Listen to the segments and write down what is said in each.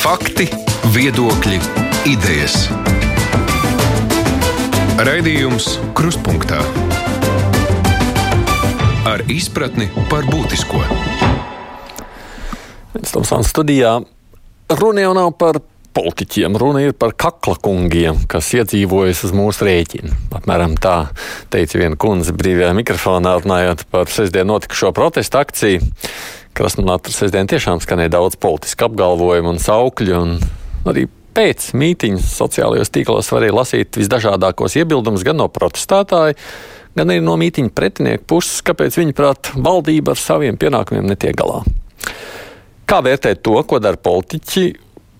Fakti, viedokļi, idejas. Raidījums Kruspunktā ar izpratni par būtisko. Stāvs studijā. Runa jau nav par politiķiem, runa ir par kakla kungiem, kas iedzīvojas uz mūsu rēķina. Apmēram tā teica viena kundze brīvajā mikrofonā, runājot par sestdien notikušo protestu akciju. Krasnodarbā sestdien tiešām skanēja daudz politisku apgalvojumu un saukļu, un arī pēc mītīņas sociālajos tīklos varēja lasīt visdažādākos iebildumus gan no protestētāju, gan arī no mītīņu pretinieku puses, kāpēc viņi prāt valdība ar saviem pienākumiem netiek galā. Kā vērtēt to, ko dara politiķi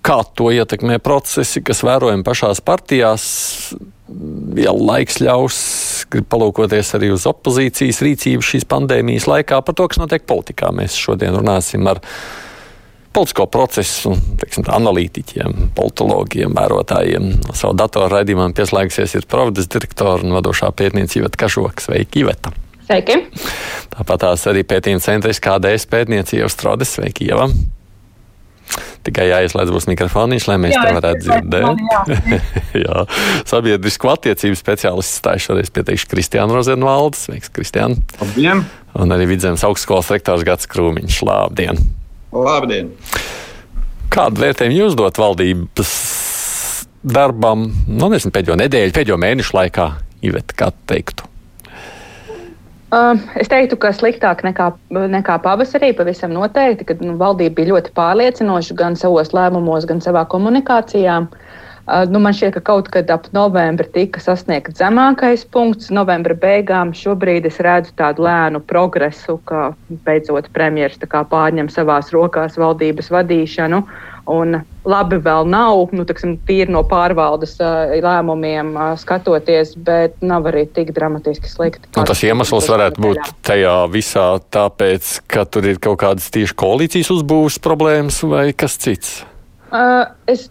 kā to ietekmē procesi, kas vērojami pašās partijās. Ja laiks ļaus, grib palūkoties arī uz opozīcijas rīcību šīs pandēmijas laikā par to, kas notiek politikā. Mēs šodien runāsim ar politisko procesu teiksim, analītiķiem, politologiem, vērotājiem. Savu datoru raidījumam pieslēgsies ir Providas direktora un vadošā pētniecība Iveta Kažoka. Sveiki, Iveta! Sveiki! Tāpat tās arī pētījuma centrs KDS pētniecība Strādes. Sveiki, Ieva! Tikai jāieslēdz būs mikrofoniņš, lai mēs jā, te varētu dzirdēt. Jā. jā. Sabiedrisko attiecību speciālists stājas šoreiz pieteikšu Kristiānu Rozenvaldu. Sveiks, Kristiāna! Labdien! Un arī Vidzemes augstskolas rektors Gats Krūmiņš. Labdien! Labdien! Kādu vērtējumu jūs dot valdības darbam, nu nezinu, pēdējo nedēļu, pēdējo mēnešu laikā, Iveta, kā teiktu? Uh, es teiktu, ka sliktāk nekā, nekā pavasarī, pavisam noteikti, kad nu, valdība bija ļoti pārliecinoša gan savos lēmumos, gan savā komunikācijā. Uh, nu, man šķiet, ka kaut kad ap novembri tika sasniegts zemākais punkts. Novembra beigām šobrīd es redzu tādu lēnu progresu, ka beidzot premjerministrs pārņem savās rokās valdības vadīšanu. Uh, Un labi vēl nav, nu, taksim, tīri no pārvaldes uh, lēmumiem uh, skatoties, bet nav arī tik dramatiski slikti. Un tas iemesls varētu būt tajā visā tāpēc, ka tur ir kaut kādas tieši koalīcijas uzbūves problēmas vai kas cits? Uh, es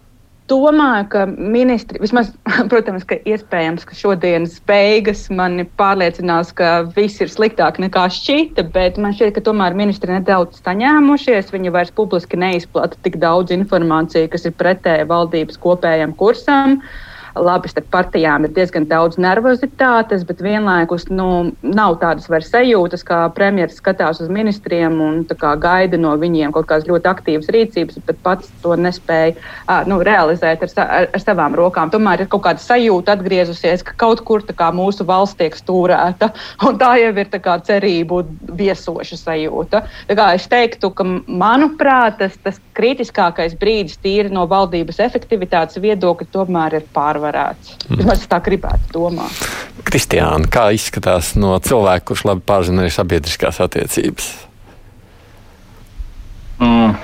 domāju, ka ministri, vismaz, protams, ka iespējams, ka šodienas beigas mani pārliecinās, ka viss ir sliktāk nekā šķita, bet man šķiet, ka tomēr ministri nedaudz saņēmušies. Viņi vairs publiski neizplata tik daudz informācijas, kas ir pretēji valdības kopējam kursam. Uh, labi, starp partijām ir diezgan daudz nervozitātes, bet vienlaikus nu, nav tādas vairs sajūtas, kā premjerministrs skatās uz ministriem un gaida no viņiem kaut kādas ļoti aktīvas rīcības, bet pats to nespēja uh, nu, realizēt ar, ar, ar savām rokām. Tomēr ir kaut kāda sajūta atgriezusies, ka kaut kur mūsu valsts tiek stūrēta, un tā jau ir kā, cerību viesoša sajūta. Es teiktu, ka manuprāt, tas, tas kritiskākais brīdis tīri no valdības efektivitātes viedokļa tomēr ir pārvarēts pārvarēts. Mm. Es tā gribētu domāt. Kristiāna, kā izskatās no cilvēka, kurš labi pārzina arī sabiedriskās attiecības? Mm.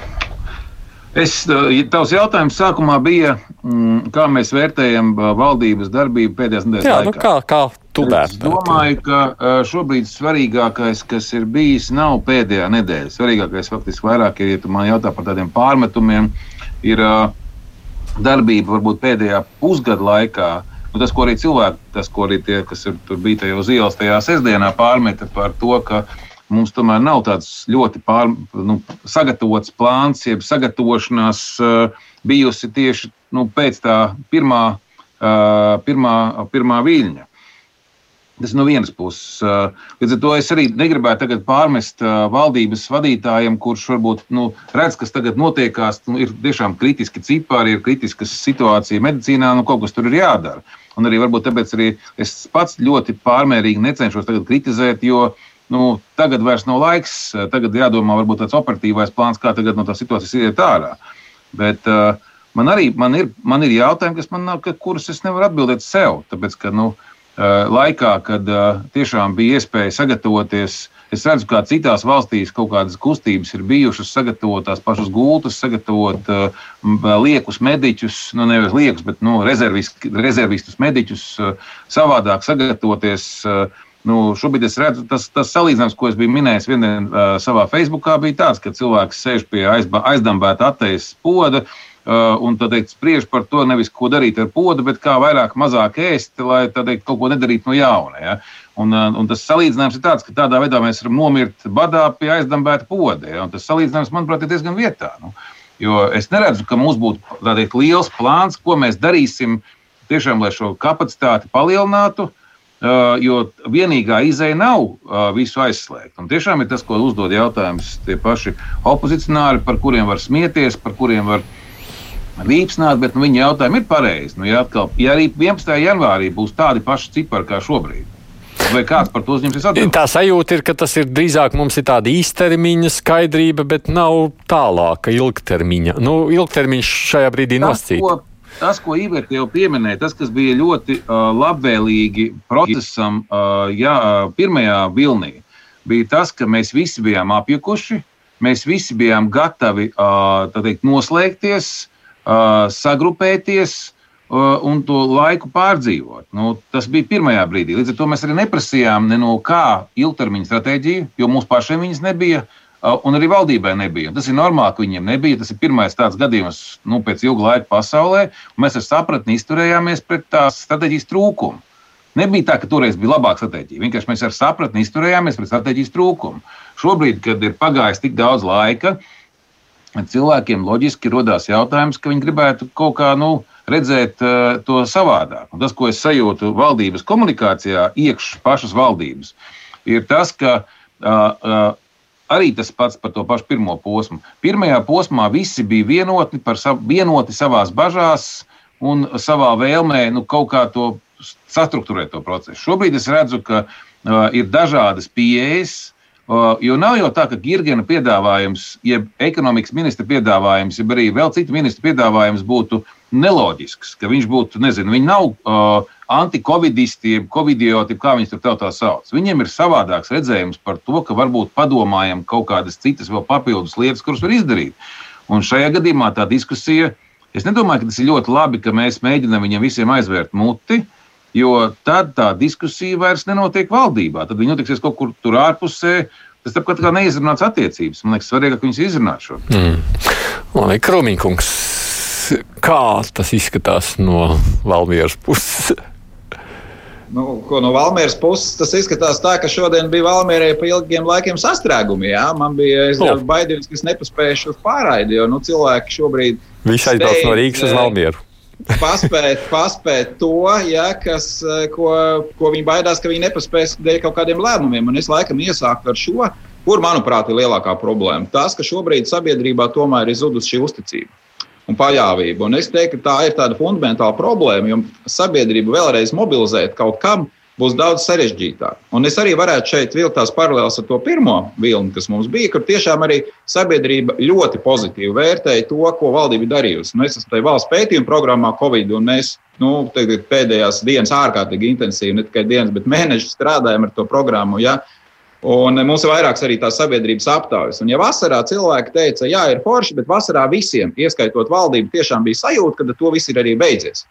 Es, tavs jautājums sākumā bija, mm, kā mēs vērtējam valdības darbību pēdējās nedēļas Jā, laikā. Nu kā, kā tu vērtē? Es domāju, ka šobrīd svarīgākais, kas ir bijis, nav pēdējā nedēļa. Svarīgākais faktiski vairāk ir, ja tu man jautā par tādiem pārmetumiem, ir uh, darbība varbūt pēdējā pusgada laikā. Nu, tas, ko arī cilvēki, tas, ko arī tie, kas ir, bija tajā uz ielas, tajā sestdienā pārmeta par to, ka mums tomēr nav tāds ļoti pār, nu, sagatavots plāns, jeb sagatavošanās uh, bijusi tieši nu, pēc tā pirmā, uh, pirmā, pirmā viļņa. Tas no vienas puses. Līdz ar to es arī negribētu pārmest valdības vadītājiem, kurš varbūt nu, redz, kas tagad notiekās. Nu, ir tiešām kritiski cipari, ir kritiska situācija medicīnā, nu kaut kas tur ir jādara. Un arī varbūt tāpēc arī es pats ļoti pārmērīgi necenšos kritizēt, jo nu, tagad vairs nav laiks. Tagad jādomā, varbūt tāds operatīvais plāns, kā tagad no tās situācijas iet ārā. Bet, uh, man arī man ir, man ir jautājumi, man nav, kurus es nevaru atbildēt sev. Tāpēc, ka, nu, Eh, laikā, kad eh, tiešām bija iespēja sagatavoties. Es redzu, kā citās valstīs kaut kādas kustības ir bijušas, sagatavot tās pašas gultas, sagatavot uh, liekus mediķus, nu nevis liekus, bet nu, rezervistus mediķus, savādāk sagatavoties. Nu, šobrīd es redzu, tas, tas salīdzinājums, ko es biju minējis vienā uh, savā Facebookā, bija tāds, ka cilvēks sēž pie aizdambēta attejas poda, Uh, un teikt, spriež par to, nevis ko darīt ar podu, bet kā vairāk, mazāk ēst, lai teikt, kaut ko nedarītu no jauna. Ja? Un, uh, un tas salīdzinājums ir tāds, ka tādā veidā mēs varam nomirt badā pie aizdambēta poda. Ja? Un tas salīdzinājums, manuprāt, ir diezgan vietā. Nu. Jo es neredzu, ka mums būtu tāds liels plāns, ko mēs darīsim tiešām, lai šo kapacitāti palielinātu. Uh, jo vienīgā izēja nav uh, visu aizslēgt. Un tiešām ir tas, ko uzdod jautājums tie paši opozicionāri, par kuriem var smieties, par kuriem var vīpsnāt, bet nu, viņa jautājumi ir pareizi. Nu, ja, atkal, ja arī 11. janvārī būs tādi paši cipari kā šobrīd, vai kāds par to uzņemsies atbildību? Tā sajūta ir, ka tas ir drīzāk mums ir tāda īstermiņa skaidrība, bet nav tālāka ilgtermiņa. Nu, ilgtermiņš šajā brīdī nosacīts. Tas, ko Ivērta jau pieminēja, tas, kas bija ļoti uh, labvēlīgi procesam, uh, jā, pirmajā vilnī, bija tas, ka mēs visi bijām apjukuši, mēs visi bijām gatavi uh, teikt, noslēgties, uh, sagrupēties uh, un to laiku pārdzīvot. Nu, tas bija pirmajā brīdī. Līdz ar to mēs arī neprasījām ne no kā ilgtermiņa stratēģiju, jo mums pašiem viņas nebija. Uh, un arī valdībai nebija. Tas ir normāli, ka viņiem nebija. Tas ir pirmais tāds gadījums nu, pēc ilga laika pasaulē, mēs ar sapratni izturējāmies pret tās stratēģijas trūkumu. Nebija tā, ka toreiz bija labāka stratēģija. Vienkārši mēs ar sapratni izturējāmies pret stratēģijas trūkumu. Šobrīd, kad ir pagājis tik daudz laika, cilvēkiem loģiski radās jautājums, ka viņi gribētu kaut kā nu, redzēt uh, to savādāk. Un tas, ko es sajūtu valdības komunikācijā, iekšā pašas valdības, ir tas, ka uh, uh, Arī tas pats par to pašu pirmo posmu. Pirmajā posmā visi bija vienoti, sav, vienoti savā bažās un savā vēlmē nu, kaut kā to sastruktūrēt to procesu. Šobrīd es redzu, ka uh, ir dažādas pieejas. Uh, jo nav jau tā, ka Girgena piedāvājums, jeb ekonomikas ministra piedāvājums, jeb arī vēl citu ministru piedāvājums būtu neloģisks, ka viņš būtu, nezinu, viņi nav uh, antikovidisti, covidioti, kā viņus tur tautā sauc. Viņiem ir savādāks redzējums par to, ka varbūt padomājam kaut kādas citas vēl papildus lietas, kuras var izdarīt. Un šajā gadījumā tā diskusija, es nedomāju, ka tas ir ļoti labi, ka mēs mēģinām viņiem visiem aizvērt muti. Jo tad tā diskusija vairs nenotiek valdībā. Tad viņi notiksies kaut kur tur ārpusē. Tas tāpat kā neizrunāts attiecības. Man liekas, svarīgāk viņas izrunāt šo. Mm. Labi, Kromīkungs, kā tas izskatās no Valmieras puses? Nu, ko no Valmieras puses tas izskatās tā, ka šodien bija Valmierai pa ilgiem laikiem sastrēgumi. Jā? Man bija oh. baidījums, ka es nepaspēju uz pārraidi, jo nu, cilvēki šobrīd. Viņš aizbrauc no Rīgas uz eh, Valmieru. Paspēt, paspēt to, ja, kas, eh, ko, ko viņi baidās, ka viņi nepaspēs dēļ kaut kādiem lēmumiem. Un es laikam iesāku ar šo, kur, manuprāt, ir lielākā problēma. Tas, ka šobrīd sabiedrībā tomēr ir zudusi šī uzticība un paļāvību. Un es teiktu, ka tā ir tāda fundamentāla problēma, jo sabiedrību vēlreiz mobilizēt kaut kam būs daudz sarežģītāk. Un es arī varētu šeit vilkt tās paralēlas ar to pirmo vilni, kas mums bija, kur tiešām arī sabiedrība ļoti pozitīvi vērtēja to, ko valdība darījusi. Nu, es esmu tajā valsts pētījuma programmā Covid, un mēs nu, pēdējās dienas ārkārtīgi intensīvi, ne tikai dienas, bet mēnešus strādājam ar to programmu. Ja? Un mums ir vairākas arī tās sabiedrības aptaujas. Un, ja vasarā cilvēki teica, jā, ir forši, bet vasarā visiem, ieskaitot valdību, tiešām bija sajūta, ka to viss ir arī beidzies.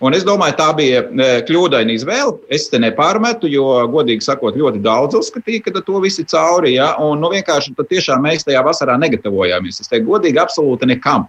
Un es domāju, tā bija e, kļūdaina izvēle. Es te nepārmetu, jo, godīgi sakot, ļoti daudz uzskatīja, ka to viss ir cauri. Ja? Un nu, vienkārši tiešām mēs tajā vasarā negatavojāmies. Es teiktu, godīgi, absolūti nekam.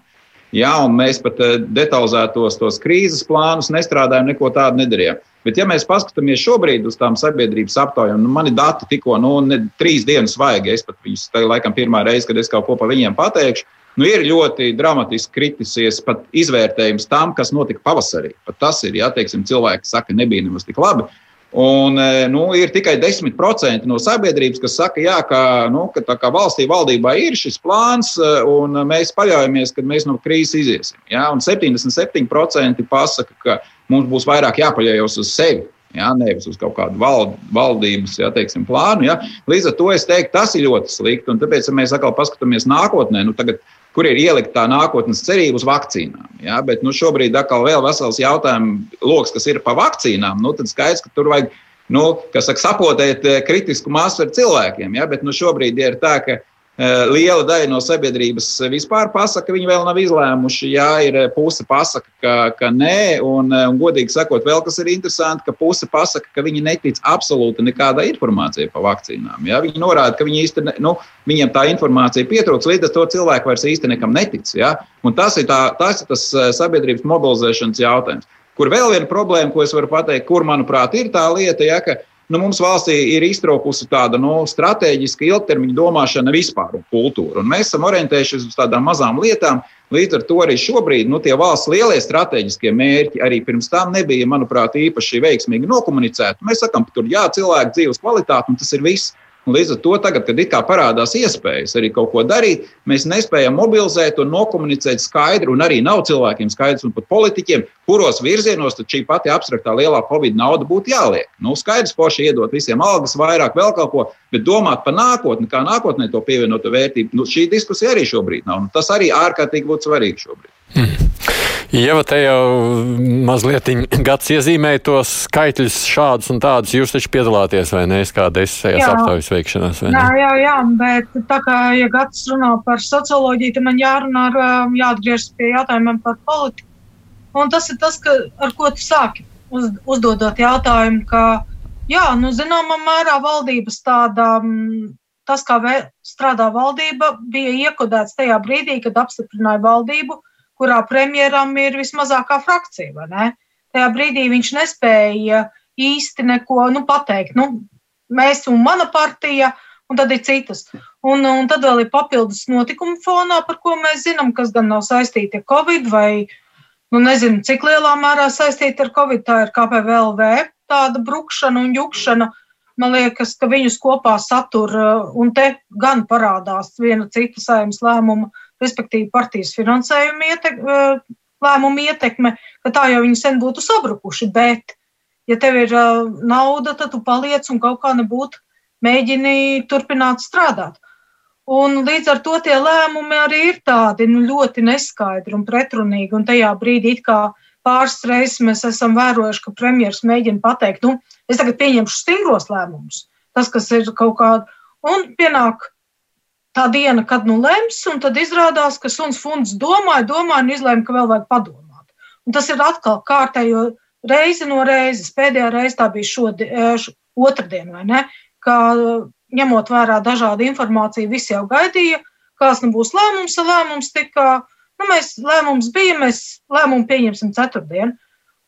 Ja? Un mēs pat e, detalizētos tos krīzes plānus nestrādājām, neko tādu nedarījām. Bet, ja mēs paskatāmies šobrīd uz tām sabiedrības aptaujām, nu, man ir dati tikko nu, ne, trīs dienas svaigi. Es pat viņus, tā ir laikam pirmā reize, kad es kaut ko par viņiem pateikšu. Nu, ir ļoti dramatiski kritisies pat izvērtējums tam, kas notika pavasarī. Pat tas ir, ja teiksim, cilvēki saka, nebija nemaz tik labi. Un, e, nu, ir tikai 10% no sabiedrības, kas saka, jā, ka, nu, ka kā valstī valdībā ir šis plāns, e, un mēs paļaujamies, ka mēs no krīzes iziesim. Ja? Un 77% pasaka, ka mums būs vairāk jāpaļaujas uz sevi. Ja, nevis uz kaut kādu vald, valdības ja, teiksim, plānu. Ja. Līdz ar to es teiktu, tas ir ļoti slikti. Un tāpēc, ja mēs atkal paskatāmies nākotnē, nu, tagad, kur ir ielikt tā nākotnes cerība uz vakcīnām. Ja? Bet nu, šobrīd atkal vēl vesels jautājumu lokus, kas ir par vakcīnām. Nu, tad skaidrs, ka tur vajag nu, saka, sapotēt eh, kritisku masu ar cilvēkiem. Ja? Bet nu, šobrīd ir tā, ka liela daļa no sabiedrības vispār pasaka, ka viņi vēl nav izlēmuši. Jā, ir eh, puse pasaka, ka, ka nē, un, eh, un godīgi sakot, vēl kas ir interesanti, ka puse pasaka, ka viņi netic absolūti nekādai informācijai par vakcīnām. Jā, viņi norāda, ka viņi īsti, nu, viņiem tā informācija pietrūks, līdz ar to cilvēku vairs īsti nekam netic. Jā, un tas ir, tā, tas ir tas sabiedrības mobilizēšanas jautājums. Kur vēl viena problēma, ko es varu pateikt, kur, manuprāt, ir tā lieta, ja, ka nu, mums valstī ir iztraukusi tāda nu, strateģiska ilgtermiņa domāšana vispār un kultūra. Un mēs esam orientējušies uz tādām mazām lietām. Līdz ar to arī šobrīd nu, tie valsts lielie strateģiskie mērķi arī pirms tam nebija, manuprāt, īpaši veiksmīgi nokomunicēti. Mēs sakām, ka tur jā, cilvēku dzīves kvalitāte, un tas ir viss. Līdz ar to, tagad, kad it kā parādās iespējas arī kaut ko darīt, mēs nespējam mobilizēt un nokomunicēt skaidri, un arī nav cilvēkiem skaidrs, un pat politiķiem, kuros virzienos šī pati abstraktā lielā Covid nauda būtu jāliek. Nu, skaidrs, poši iedot visiem algas vairāk, vēl kaut ko, bet domāt par nākotni, kā nākotnē to pievienoto vērtību, nu, šī diskusija arī šobrīd nav. Nu, tas arī ārkārtīgi būtu svarīgi šobrīd. Hmm. Ieva, te jau mazliet gads iezīmēja tos skaitļus šādus un tādus. Jūs taču piedalāties vai ne? Es kāda es šajās aptaujas veikšanās. Jā, jā, jā, bet tā kā, ja gads runā par socioloģiju, tad man jārunā, ar, um, jāatgriežas pie jautājumiem par politiku. Un tas ir tas, ka, ar ko tu sāki uz, uzdodot jautājumu, ka, jā, nu, zināmā mērā valdības tāda, mm, tas, kā vē, strādā valdība, bija iekodēts tajā brīdī, kad apstiprināja valdību kurā premjeram ir vismazākā frakcija. Tajā brīdī viņš nespēja īsti neko nu, pateikt. Nu, mēs un mana partija, un tad ir citas. Un, un tad vēl ir papildus notikumu fonā, par ko mēs zinām, kas gan nav saistīti ar Covid, vai nu, nezinu, cik lielā mērā saistīti ar Covid. Tā ir KPVLV tāda brukšana un jukšana. Man liekas, ka viņus kopā satur, un te gan parādās viena cita saimnes lēmuma respektīvi partijas finansējuma ietek, lēmumu ietekme, ka tā jau viņi sen būtu sabrukuši. Bet, ja tev ir nauda, tad tu paliec un kaut kā nebūtu mēģini turpināt strādāt. Un līdz ar to tie lēmumi arī ir tādi nu, ļoti neskaidri un pretrunīgi. Un tajā brīdī, pāris reizes mēs esam vērojuši, ka premjerministrs mēģina pateikt, nu, es tagad pieņemšu stingros lēmumus, tas, kas ir kaut kāda, un pienāk tā diena, kad nu lems, un tad izrādās, ka suns funds domāja, domāja un izlēma, ka vēl vajag padomāt. Un tas ir atkal kārtējo reizi no reizes. Pēdējā reize tā bija šodien, eh, otrdien, vai ne? Kā ņemot vērā dažādu informāciju, visi jau gaidīja, kāds nu būs lēmums, lēmums tika, nu mēs lēmums bija, mēs lēmumu pieņemsim ceturtdien.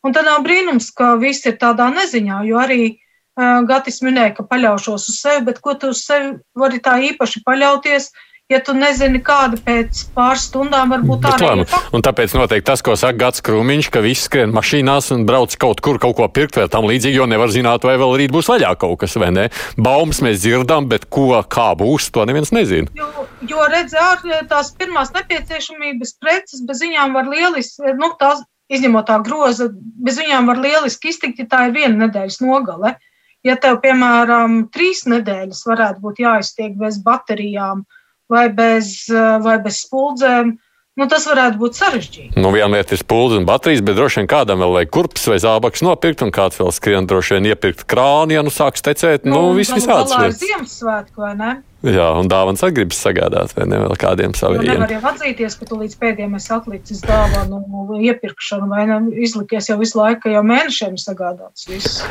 Un tad nav brīnums, ka viss ir tādā neziņā, jo arī Gatis minēja, ka paļaušos uz sevi, bet ko tu uz sevi vari tā īpaši paļauties? Ja tu nezini, kāda pēc pāris stundām var būt tāda līnija. Un tāpēc noteikti tas, ko saka Gats Krūmiņš, ka viss skrien mašīnās un brauc kaut kur kaut ko pirkt vai tam līdzīgi, jo nevar zināt, vai vēl rīt būs vaļā kaut kas, vai ne? Baumas mēs dzirdam, bet ko, kā būs, to neviens nezina. Jo, jo redz, ar tās pirmās nepieciešamības preces bez viņām var lieliski, nu, tās izņemot tā groza, bez viņām var lieliski iztikt, ja tā ir viena nedēļas nogale. Ja tev, piemēram, trīs nedēļas varētu būt jāiztiek bez baterijām vai bez, vai bez spuldzēm, Nu, tas varētu būt sarežģīti. Nu, viena lieta ir spūles un baterijas, bet droši vien kādam vēl vajag kurpes vai zābaks nopirkt, un kāds vēl skrien droši vien iepirkt krānu, ja nu sāks tecēt. Nu, nu viss visāds. Tā ir Ziemassvētku, vai ne? Jā, un dāvāns atgribas sagādāt, vai ne vēl kādiem saviem. Nu, nevar jau atzīties, ka tu līdz pēdējiem esi atlicis dāvanu iepirkšanu, vai ne? Izlikies jau visu laiku, jau mēnešiem sagādāts viss.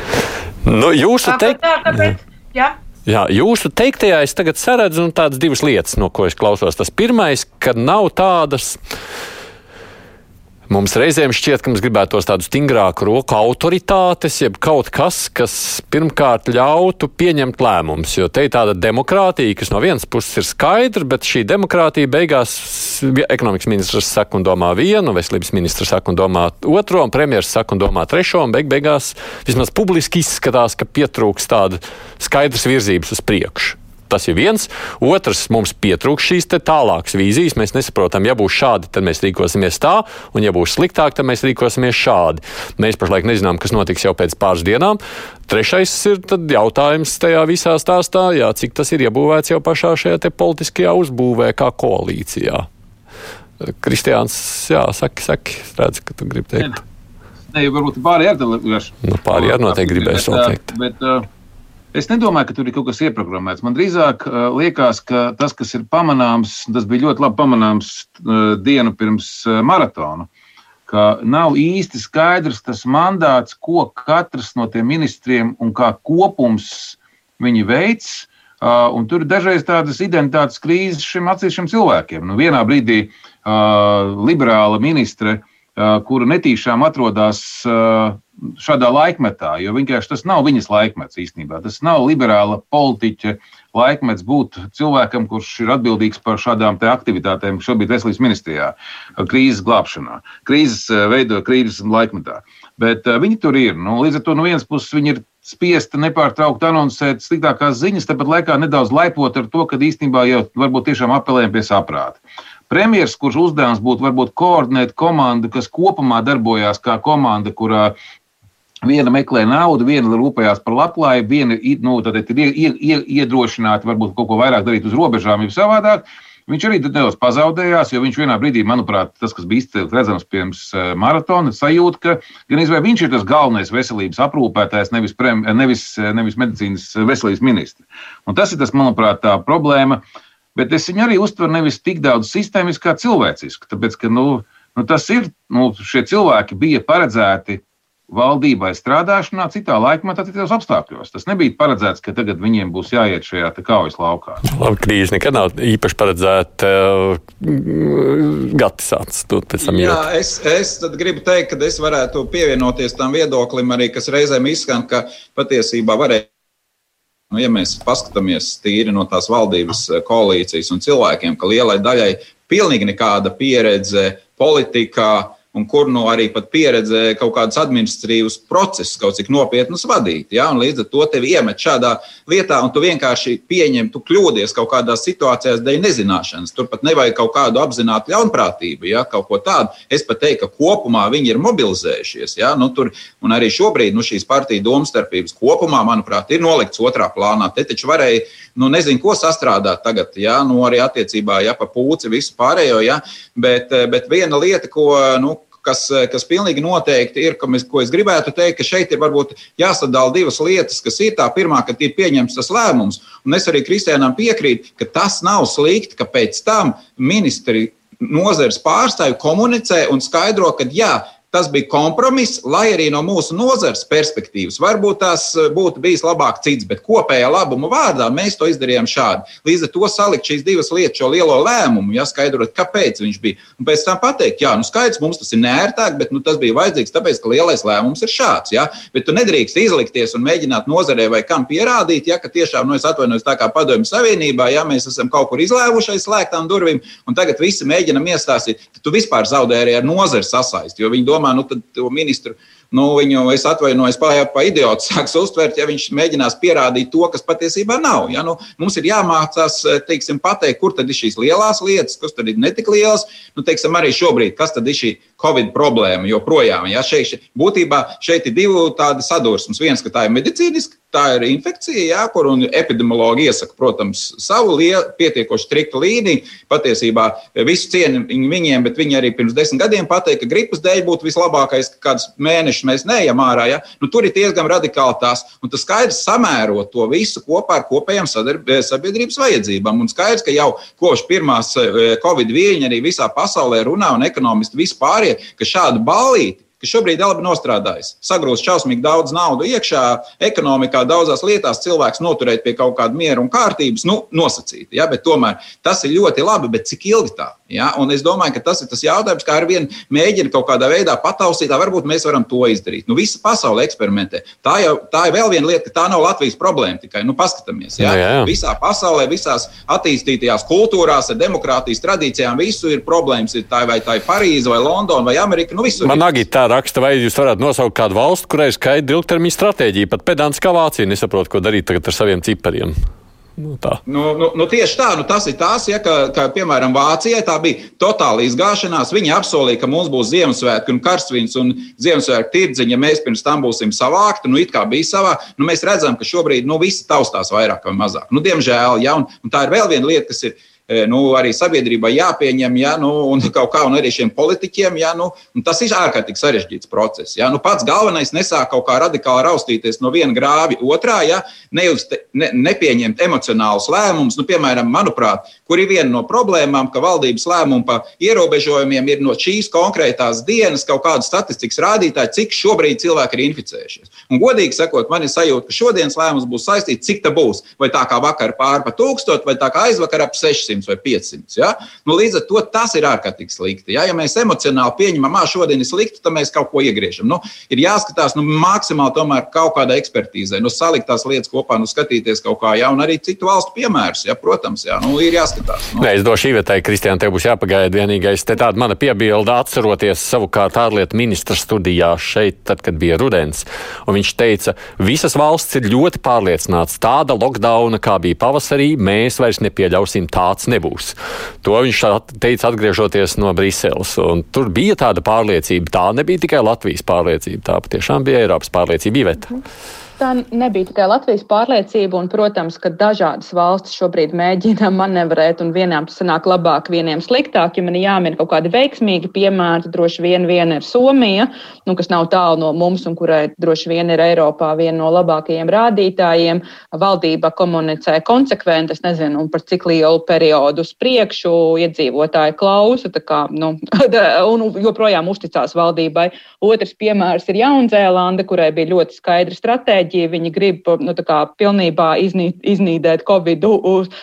Nu, jūsu teikt. Tā, tā, bet, jā. Jā, jūsu teiktajā es tagad saredzu tādas divas lietas, no ko es klausos. Tas pirmais, ka nav tādas. Mums reizēm šķiet, ka mums gribētos tādu stingrāku roku autoritātes, jeb kaut kas, kas pirmkārt ļautu pieņemt lēmumus. Jo te ir tāda demokrātija, kas no vienas puses ir skaidra, bet šī demokrātija beigās ekonomikas ministrs saka un domā vienu, veselības ministrs saka un domā otro, un premjeras saka un domā trešo, un beig beigās vismaz publiski izskatās, ka pietrūks tāda skaidras virzības uz priekšu. Tas ir viens. Otrs, mums pietrūks šīs tālākas vīzijas. Mēs nesaprotam, ja būs šādi, tad mēs rīkosimies tā, un ja būs sliktāk, tad mēs rīkosimies šādi. Mēs pašlaik nezinām, kas notiks jau pēc pāris dienām. Trešais ir jautājums tajā visā stāstā, jā, cik tas ir iebūvēts jau pašā šajā politiskajā uzbūvē, kā koalīcijā. Kristiāns, jā, saki, saki, redz, ka tu gribi teikt. Nē, varbūt pārējie ar to nu, pārējie ar noteikti gribēs vēl teikt. Bet, uh, Es nedomāju, ka tur ir kaut kas ieprogrammēts. Man drīzāk uh, liekas, ka tas, kas ir pamanāms, tas bija ļoti labi pamanāms uh, dienu pirms uh, maratona, ka nav īsti skaidrs tas mandāts, ko katrs no tiem ministriem un kā kopums viņi veids. Uh, tur ir dažreiz tādas identitātes krīzes šiem atsevišķiem cilvēkiem. Nu, vienā brīdī uh, liberāla ministre, uh, kura netīšām atrodas uh, šādā laikmetā, jo vienkārši tas nav viņas laikmets īstenībā. Tas nav liberāla politiķa laikmets būt cilvēkam, kurš ir atbildīgs par šādām aktivitātēm šobrīd veselības ministrijā, krīzes glābšanā, krīzes veido krīzes laikmetā. Bet uh, viņi tur ir. Nu, līdz ar to no vienas puses viņi ir spiesti nepārtraukti anoncēt sliktākās ziņas, tāpat laikā nedaudz laipot ar to, ka īstenībā jau varbūt tiešām apelējam pie saprāta. Premjeras, kurš uzdevums būtu varbūt koordinēt komandu, kas kopumā darbojās kā komanda, kurā Viena meklē naudu, viena rūpējās par labklājību, viena nu, ir iedrošināta varbūt kaut ko vairāk darīt uz robežām, jau savādāk. Viņš arī nedaudz pazaudējās, jo viņš vienā brīdī, manuprāt, tas, kas bija redzams pirms eh, maratona, sajūta, ka gan izvēl viņš ir tas galvenais veselības aprūpētājs, nevis, prem, nevis, nevis medicīnas veselības ministrs. Un tas ir tas, manuprāt, tā problēma. Bet es viņu arī uztveru nevis tik daudz sistēmiski, kā cilvēciski. Tāpēc, ka nu, nu, tas ir, nu, šie cilvēki bija paredzēti valdībai strādāšanā citā laikmetā, citos apstākļos. Tas nebija paredzēts, ka tagad viņiem būs jāiet šajā kaujas laukā. Labi, krīze nekad nav īpaši paredzēta. Uh, Gatis atstāts pēc tam. Jā, es, es gribu teikt, ka es varētu pievienoties tam viedoklim arī, kas reizēm izskan, ka patiesībā varēja Nu, ja mēs paskatāmies tīri no tās valdības eh, koalīcijas un cilvēkiem, ka lielai daļai pilnīgi nekāda pieredze politikā, un kur nu arī pat pieredze kaut kādus administratīvus procesus, kaut cik nopietnus vadīt. Ja? Un līdz ar to tevi iemet šādā vietā, un tu vienkārši pieņem, tu kļūdies kaut kādās situācijās dēļ nezināšanas. Tur pat nevajag kaut kādu apzinātu ļaunprātību, ja? kaut ko tādu. Es pat teiktu, ka kopumā viņi ir mobilizējušies. Ja? Nu, tur, un arī šobrīd nu, šīs partiju domstarpības kopumā, manuprāt, ir nolikts otrā plānā. Te taču varēja, nu, nezinu, ko sastrādāt tagad, ja? nu, arī attiecībā ja, pa pūci, visu pārējo. Ja? Bet, bet viena lieta, ko, nu, kas, eh, kas pilnīgi noteikti ir, mēs, ko es gribētu teikt, ka šeit ir varbūt jāsadala divas lietas, kas ir tā pirmā, ka ir pieņemts tas lēmums, un es arī Kristiānam piekrītu, ka tas nav slikti, ka pēc tam ministri nozares pārstāvji komunicē un skaidro, ka jā, Tas bija kompromiss, lai arī no mūsu nozares perspektīvas varbūt tas eh, būtu bijis labāk cits, bet kopējā labuma vārdā mēs to izdarījām šādi. Līdz ar to salikt šīs divas lietas, šo lielo lēmumu, ja skaidrot, kāpēc viņš bija. Un pēc tam pateikt, jā, nu skaidrs, mums tas ir nērtāk, bet nu, tas bija vajadzīgs, tāpēc, ka lielais lēmums ir šāds. Ja? Bet tu nedrīkst izlikties un mēģināt nozarē vai kam pierādīt, ja, ka tiešām, nu, es atvainojos tā kā padomju savienībā, ja mēs esam kaut kur izlēvuši aiz slēgtām durvīm, un tagad visi mēģinam iestāstīt, tad tu vispār zaudē arī ar nozari sasaisti, jo viņi domā, domā, nu, tad to ministru nu, viņu, es atvainojos, pa, idiotu sāks uztvert, ja viņš mēģinās pierādīt to, kas patiesībā nav. Ja? Nu, mums ir jāmācās teiksim, pateikt, kur tad ir šīs lielās lietas, kas tad ir netik lielas. Nu, teiksim, arī šobrīd, kas tad ir šī Covid problēma joprojām. Ja? Šeit, būtībā šeit ir divi tādi sadursmes. Viens, ka tā ir medicīniska, tā ir infekcija, jā, kur epidemiologi iesaka, protams, savu lielu, pietiekoši striktu līniju. Patiesībā visu cienu viņiem, bet viņi arī pirms desmit gadiem pateica, ka gripas dēļ būtu vislabākais, ka kādus mēnešus mēs neejam ārā. Ja? Nu, tur ir diezgan radikāli tās, un tas skaidrs samērot to visu kopā ar kopējām eh, sabiedrības vajadzībām. Un skaidrs, ka jau kopš pirmās eh, Covid viļņa arī visā pasaulē runā un ekonomisti vispār, ka šādu balīti kas šobrīd ir labi nostrādājis. Sagrūst šausmīgi daudz naudas iekšā, ekonomikā, daudzās lietās cilvēks noturēt pie kaut kāda miera un kārtības, nu, nosacīti. Ja? Bet tomēr tas ir ļoti labi, bet cik ilgi tā? Ja? Un es domāju, ka tas ir tas jautājums, kā ar vienu mēģina kaut kādā veidā pataustīt, varbūt mēs varam to izdarīt. Nu, visa pasaule eksperimentē. Tā, jau, tā ir vēl viena lieta, ka tā nav Latvijas problēma tikai. Nu, paskatāmies, ja? jā, jā. visā pasaulē, visās attīstītajās kultūrās, ar demokrātijas tradīcijām, visu ir problēmas. Ir tā vai tā ir Parīze vai Londona vai Amerika. Nu, Man agīt tā raksta, vai jūs varētu nosaukt kādu valstu, kurai ir skaidra ilgtermiņa stratēģija. Pat pedants kā Vācija nesaprot, ko darīt tagad ar saviem cipariem. Nu, tā. nu, nu, nu, tieši tā, nu, tas ir tas, ja, ka, ka, piemēram, Vācijai tā bija totāla izgāšanās. Viņi apsolīja, ka mums būs Ziemassvētku un karstvīns un Ziemassvētku tirdziņa, ja mēs pirms tam būsim savākti. Nu, it kā bija savā, nu, mēs redzam, ka šobrīd nu, visi taustās vairāk vai mazāk. Nu, diemžēl, ja, un, un tā ir vēl viena lieta, kas ir nu, arī sabiedrībai jāpieņem, ja, nu, un kaut kā, un arī šiem politiķiem, ja, nu, tas ir ārkārtīgi sarežģīts process. Ja. Nu, pats galvenais nesāk kaut kā radikāli raustīties no viena grāvi otrā, ja, neuz, ne, nepieņemt emocionālus lēmumus. Nu, piemēram, manuprāt, kur ir viena no problēmām, ka valdības lēmumi par ierobežojumiem ir no šīs konkrētās dienas kaut kāda statistikas rādītāja, cik šobrīd cilvēki ir inficējušies. Un, godīgi sakot, man ir sajūta, ka šodienas lēmums būs saistīts, cik tā būs. Vai tā kā vakar pāri pa tūkstošu, vai tā kā aizvakar ap 600 vai 500. Ja? Nu, līdz ar to tas ir ārkārtīgi slikti. Ja, ja mēs emocionāli pieņemam, ka šodien ir slikti, tad mēs kaut ko iegriežam. Nu, ir jāskatās nu, maksimāli tomēr kaut kāda ekspertīze, nu, salikt tās lietas kopā, nu, skatīties kaut kā jaunu, arī citu valstu piemērus. Ja, protams, jā, nu, ir jāskatās. Nu. Nē, es došu īvetai, Kristiāna, tev būs jāpagaida vienīgais. Te tāda mana piebilda atceroties savukārt ārlietu ministra studijā šeit, tad, kad bija rudens. Un viņš teica, visas valsts ir ļoti pārliecināts, tāda lockdowna, kā bija pavasarī, mēs vairs nepieļausim, tāds nebūs. To viņš teica atgriežoties no Briseles. Tur bija tāda pārliecība. Tā nebija tikai Latvijas pārliecība, tā patiešām bija Eiropas pārliecība. Iveta. Mm tā nebija tikai Latvijas pārliecība, un, protams, ka dažādas valstis šobrīd mēģina manevrēt, un vienām tas sanāk labāk, vieniem sliktāk. Ja man jāmin kaut kādi veiksmīgi piemēri, tad droši vien viena ir Somija, nu, kas nav tālu no mums, un kurai droši vien ir Eiropā viena no labākajiem rādītājiem. Valdība komunicē konsekventi, es nezinu, par cik lielu periodu uz priekšu iedzīvotāji klausa, kā, nu, un joprojām uzticās valdībai. Otrs piemērs ir Jaunzēlanda, kurai bija ļoti skaidra stratēģija stratēģija. Viņi grib nu, pilnībā iznī, iznīdēt Covid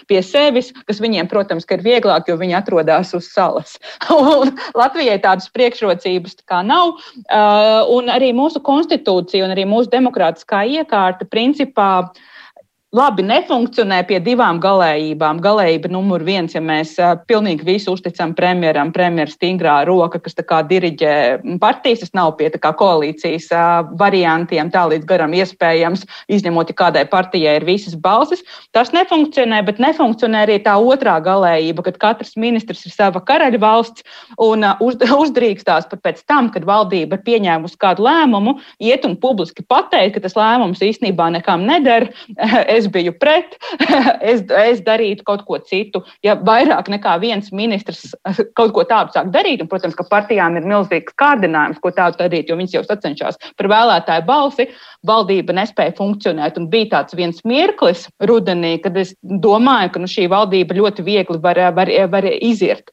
pie sevis, kas viņiem, protams, ir vieglāk, jo viņi atrodas uz salas. Latvijai tādas priekšrocības tā nav. Uh, arī mūsu konstitūcija un arī mūsu demokrātiskā iekārta principā uh, labi nefunkcionē pie divām galējībām. Galējība numur viens, ja mēs pilnīgi visu uzticam premjeram, premjeras stingrā roka, kas tā kā diriģē partijas, tas nav pie tā kā koalīcijas variantiem tā līdz garam iespējams, izņemot, ja kādai partijai ir visas balsis. Tas nefunkcionē, bet nefunkcionē arī tā otrā galējība, kad katrs ministrs ir sava karaļa valsts un uz, uzdrīkstās pat pēc tam, kad valdība ir pieņēmusi kādu lēmumu, iet un publiski pateikt, ka tas lēmums īstenībā nekam neder. es biju pret, es, es darītu kaut ko citu. Ja vairāk nekā viens ministrs kaut ko tādu sāk darīt, un, protams, ka partijām ir milzīgs kārdinājums, ko tādu darīt, jo viņas jau sacenšas par vēlētāju balsi, valdība nespēja funkcionēt. Un bija tāds viens mirklis rudenī, kad es domāju, ka nu, šī valdība ļoti viegli var, var, var izirt.